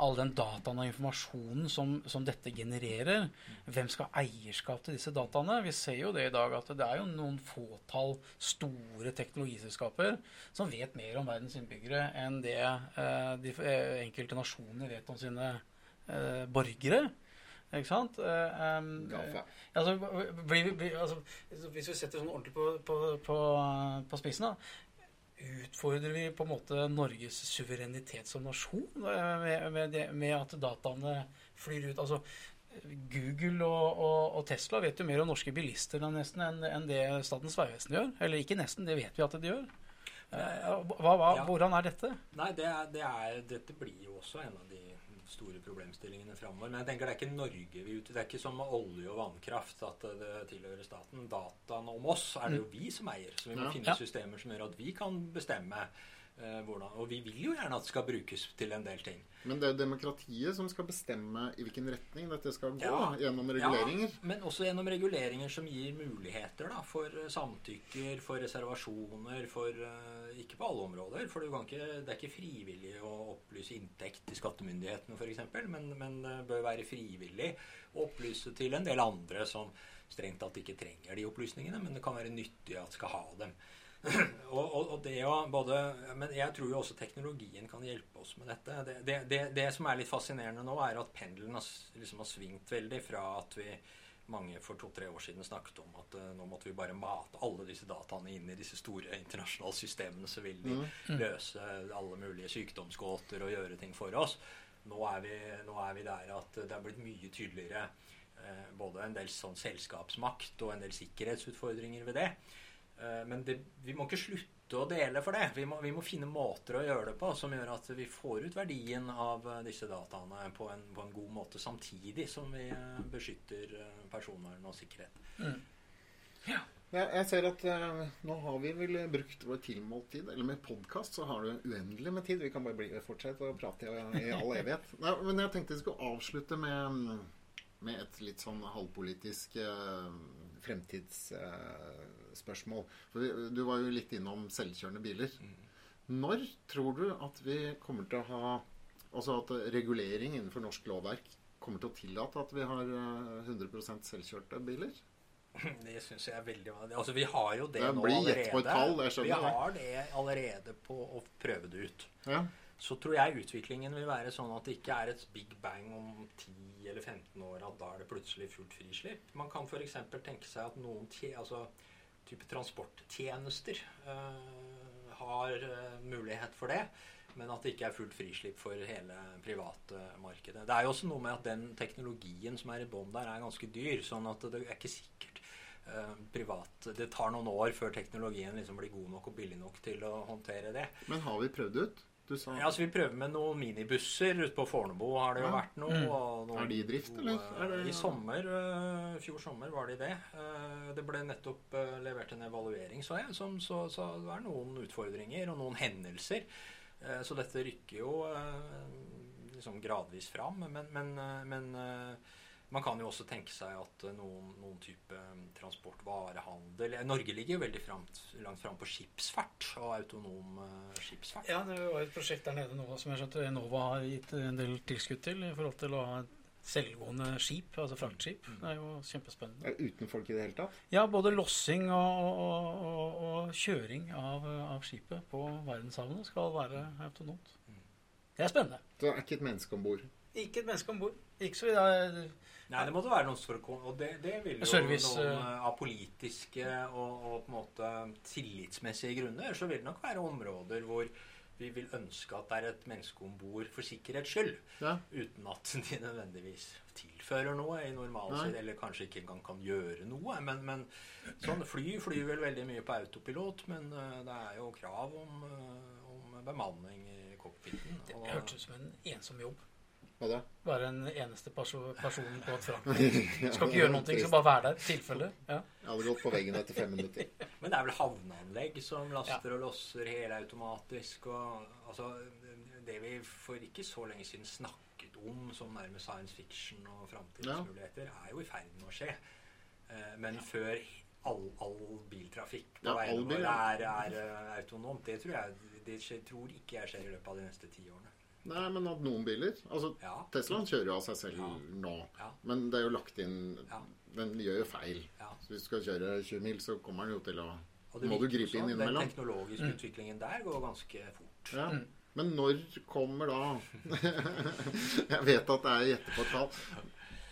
Speaker 4: all den dataen og informasjonen som, som dette genererer. Hvem skal ha eierskap til disse dataene? Vi ser jo det i dag at det er jo noen fåtall store teknologiselskaper som vet mer om verdens innbyggere enn det eh, de eh, enkelte nasjoner vet om sine eh, borgere. Ikke sant? Eh,
Speaker 3: Gaffa.
Speaker 4: altså, blir blir, altså, hvis vi setter sånn ordentlig på, på, på, på spissen, da utfordrer vi på en måte Norges suverenitet som nasjon med, med, det, med at dataene flyr ut? Altså, Google og, og, og Tesla vet jo mer om norske bilister nesten enn enn det Statens vegvesen gjør. Eller ikke nesten, det vet vi at de gjør. Eh, Hva, hva,
Speaker 5: Ja.
Speaker 4: Hvordan er dette?
Speaker 5: Nei, det er, det er, dette blir jo også en av de store problemstillingene framover. Men jeg tenker det er ikke Norge vi ute. Det er ikke som med olje og vannkraft at det tilhører staten. Dataene om oss er det jo vi som eier. Så vi må
Speaker 3: Ja.
Speaker 5: finne systemer som gjør at vi kan bestemme eh, hvordan Og vi vil jo gjerne at det skal brukes til en del ting.
Speaker 3: Men det er jo demokratiet som skal bestemme i hvilken retning dette skal gå,
Speaker 5: Ja.
Speaker 3: gjennom reguleringer.
Speaker 5: Ja, men også gjennom reguleringer som gir muligheter da, for eh, samtykker, for reservasjoner, for uh, Ikke på alle områder, for du kan ikke, det er ikke frivillig å opplyse inntekt til skattemyndighetene f.eks., men, men det bør være frivillig å opplyse til en del andre som strengt tatt ikke trenger de opplysningene, men det kan være nyttig at skal ha dem. og, det å både, Men jeg tror jo også teknologien kan hjelpe oss med dette. Det, det, det, det som er litt fascinerende nå, er at pendelen har, liksom har svingt veldig fra at vi mange for to-tre år siden snakket om at uh, nå måtte vi bare mate alle disse dataene inn i disse store internasjonale systemene, så vil de løse alle mulige sykdomsgåter og gjøre ting for oss. Nå er vi, nå er vi der at det er blitt mye tydeligere uh, både en del sånn selskapsmakt og en del sikkerhetsutfordringer ved det. Eh, Men det, vi må ikke slutte å dele for det. Vi må, vi må finne måter å gjøre det på som gjør at vi får ut verdien av eh, disse dataene på en, på en god måte, samtidig som vi eh, beskytter eh, personvern og sikkerhet.
Speaker 3: Ja, jeg ser at eh, nå har vi vel brukt vår tilmålte tid. Eller med podkast så har du uendelig med tid. Vi kan bare bli, fortsette å prate i, i all evighet. Nei, men jeg tenkte vi skulle avslutte med, med et litt sånn halvpolitisk uh, fremtidsspørsmål. For du var jo litt innom selvkjørende biler. Når tror du at vi kommer til å ha Altså at regulering innenfor norsk lovverk kommer til å tillate at vi har eh, 100% selvkjørte biler?
Speaker 5: Det syns jeg er veldig vanlig. Altså, vi har jo det
Speaker 3: Det
Speaker 5: nå
Speaker 3: blir
Speaker 5: allerede.
Speaker 3: tall,
Speaker 5: vi har det allerede på å prøve det ut.
Speaker 3: Ja.
Speaker 5: Så tror jeg utviklingen vil være sånn at det ikke er et big bang om 10 eller 15 år at da er det plutselig fullt frislipp. Man kan f.eks. tenke seg at noen altså, type transporttjenester eh, har eh, mulighet for det. Men at det ikke er fullt frislipp for hele private markedet. Det er jo også noe med at den teknologien som er i bånn der, er ganske dyr. Sånn at det er ikke sikkert eh, privat Det tar noen år før teknologien liksom blir god nok og billig nok til å håndtere det.
Speaker 3: Men har vi prøvd ut? Du sa
Speaker 5: Ja, altså Vi prøver med noen minibusser ute på Fornebu. har det jo
Speaker 3: Ja.
Speaker 5: vært noe. og noen
Speaker 3: Er de i drift, eller? Er det-
Speaker 5: I sommer, uh, fjor sommer var de det. Uh, Det ble nettopp uh, levert en evaluering, så jeg. Som, så, så det er noen utfordringer og noen hendelser. Eh, Så dette rykker jo liksom gradvis fram. Men, men, men man kan jo også tenke seg at øh, noen, noen type transportvarehandel... transport, varehandel Norge ligger jo veldig fremt, langt fram på skipsfart og autonom skipsfart.
Speaker 4: Ja, det var et prosjekt der nede nå som jeg skjønte Enova har gitt en del tilskudd til i forhold til å ha et selvgående skip, altså fraktskip. Det er jo kjempespennende.
Speaker 3: Er Uten folk i det hele tatt?
Speaker 4: Ja, både lossing og, og, og, og kjøring av, av skipet på verdenshavene skal være autonomt. Det er spennende.
Speaker 3: Så det er ikke et menneske om bord?
Speaker 4: Ikke et menneske om bord. Ikke så vidt.
Speaker 5: Nei, det måtte være noe for å komme Og det, det vil jo
Speaker 4: Service,
Speaker 5: noen
Speaker 4: eh.
Speaker 5: eh, av politiske og, og på en måte tillitsmessige grunner, så vil det nok være områder hvor vi vil ønske at det er et menneske om bord for sikkerhets skyld.
Speaker 3: Ja.
Speaker 5: Uten at de nødvendigvis tilfører noe i
Speaker 3: Nei.
Speaker 5: eller kanskje ikke engang kan gjøre noe. Men, men sånn fly flyr vel veldig mye på autopilot, men uh, det er jo krav om, uh, om bemanning i cockpiten.
Speaker 4: Det hørtes ut som en ensom jobb.
Speaker 3: Hva da?
Speaker 4: Være en eneste perso person på et fraktskip. Skal ikke gjøre noe, skal bare være der tilfelle. Ja.
Speaker 3: Jeg hadde gått på veggen etter fem minutter.
Speaker 5: Men det er vel havneanlegg som laster og losser helautomatisk. Og, altså, det vi for ikke så lenge siden snakket om som nærmest science fiction og framtidsmuligheter, er jo i ferd med å skje. Eh, Men før all, all biltrafikk på veiene
Speaker 3: bil,
Speaker 5: våre
Speaker 3: ja.
Speaker 5: er, er eh, autonomt, det tror jeg det skjer, tror ikke jeg skjer i løpet av de neste ti årene.
Speaker 3: Nei, men at noen biler Altså,
Speaker 5: Ja.
Speaker 3: Teslaen kjører jo av seg selv
Speaker 5: Ja.
Speaker 3: nå.
Speaker 5: Ja.
Speaker 3: Men det er jo lagt inn. Den gjør jo feil. Så hvis du skal kjøre 20 mil, så kommer den jo til å
Speaker 5: Og det
Speaker 3: Må du gripe inn
Speaker 5: sånn,
Speaker 3: innimellom?
Speaker 5: Den teknologiske utviklingen der går ganske fort.
Speaker 3: Ja. Men når kommer da Jeg vet at det er gjette på et tall.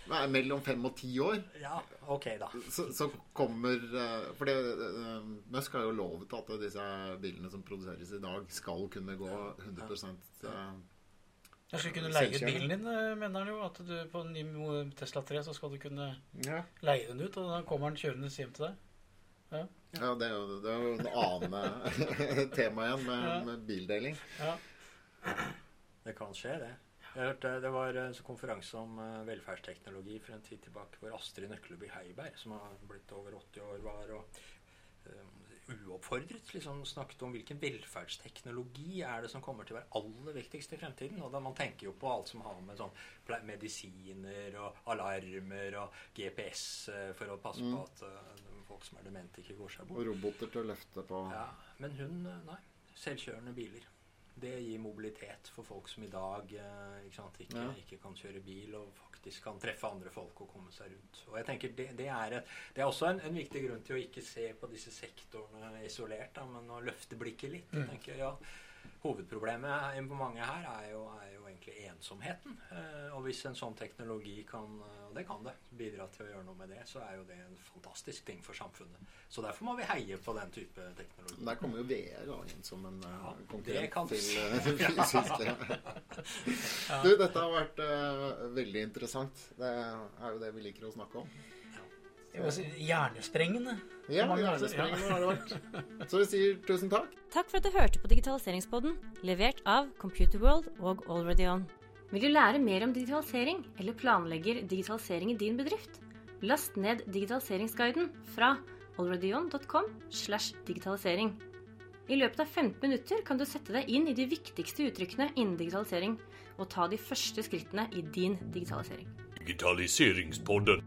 Speaker 3: Det er mellom fem og ti år.
Speaker 5: Ja, ok, da.
Speaker 3: Så, så kommer eh, For det eh, Musk har jo lovet at disse bilene som produseres i dag, skal kunne gå 100 eh,
Speaker 4: Jeg skulle kunne leie ut bilen din, eh, mener han jo. At du på en ny Tesla 3 så skal du kunne
Speaker 3: ja.
Speaker 4: leie den ut, og da kommer den kjørende hjem til deg.
Speaker 3: ja, det er jo, det er jo en annen eh, tema igjen med,
Speaker 4: Ja.
Speaker 3: med bildeling.
Speaker 4: Ja.
Speaker 5: Det kan skje, det. Jeg hørte, det var en sånn konferanse om eh, velferdsteknologi for en tid tilbake, hvor Astrid Nøkleby Heiberg, som har blitt over 80 år, var og uoppfordret liksom snakket om hvilken velferdsteknologi er det som kommer til å være aller viktigst i fremtiden. Og da Man tenker jo på alt som har med sånn medisiner og alarmer og GPS eh, for å passe på at uh, folk som er demente, ikke går seg bort.
Speaker 3: Og roboter til å løfte på
Speaker 5: Ja, men hun, eh, nei. Selvkjørende biler. Det gir mobilitet for folk som i dag ikke, sant, ikke,
Speaker 3: Ja.
Speaker 5: ikke kan kjøre bil, og faktisk kan treffe andre folk og komme seg rundt. Og jeg tenker Det, det, er, et, det er også en, en viktig grunn til å ikke se på disse sektorene isolert, da, men å løfte blikket litt. Jeg tenker, ja, Hovedproblemet på mange her er jo, er jo egentlig ensomheten. Eh, og hvis en sånn teknologi kan, eh, og det kan det, bidra til å gjøre noe med det, så er jo det en fantastisk ting for samfunnet. Så derfor må vi heie på den type teknologi.
Speaker 3: Der kommer jo VR inn som en eh,
Speaker 5: Ja,
Speaker 3: konkurrent
Speaker 5: kan-
Speaker 3: til uh, fysisk. Du, dette har vært uh, veldig interessant. Det er jo det vi liker å snakke om.
Speaker 4: Hjernesprengende.
Speaker 3: Ja, hjernesprengende har det vært. Så vi sier tusen takk.
Speaker 1: Takk for at du hørte på Digitaliseringspodden, levert av Computerworld og AlreadyOn. Vil du lære mer om digitalisering, eller planlegger digitalisering i din bedrift? Last ned digitaliseringsguiden fra alreadyon.com slash digitalisering. I løpet av 15 minutter kan du sette deg inn i de viktigste uttrykkene innen digitalisering, og ta de første skrittene i din digitalisering.
Speaker 7: Digitaliseringspodden.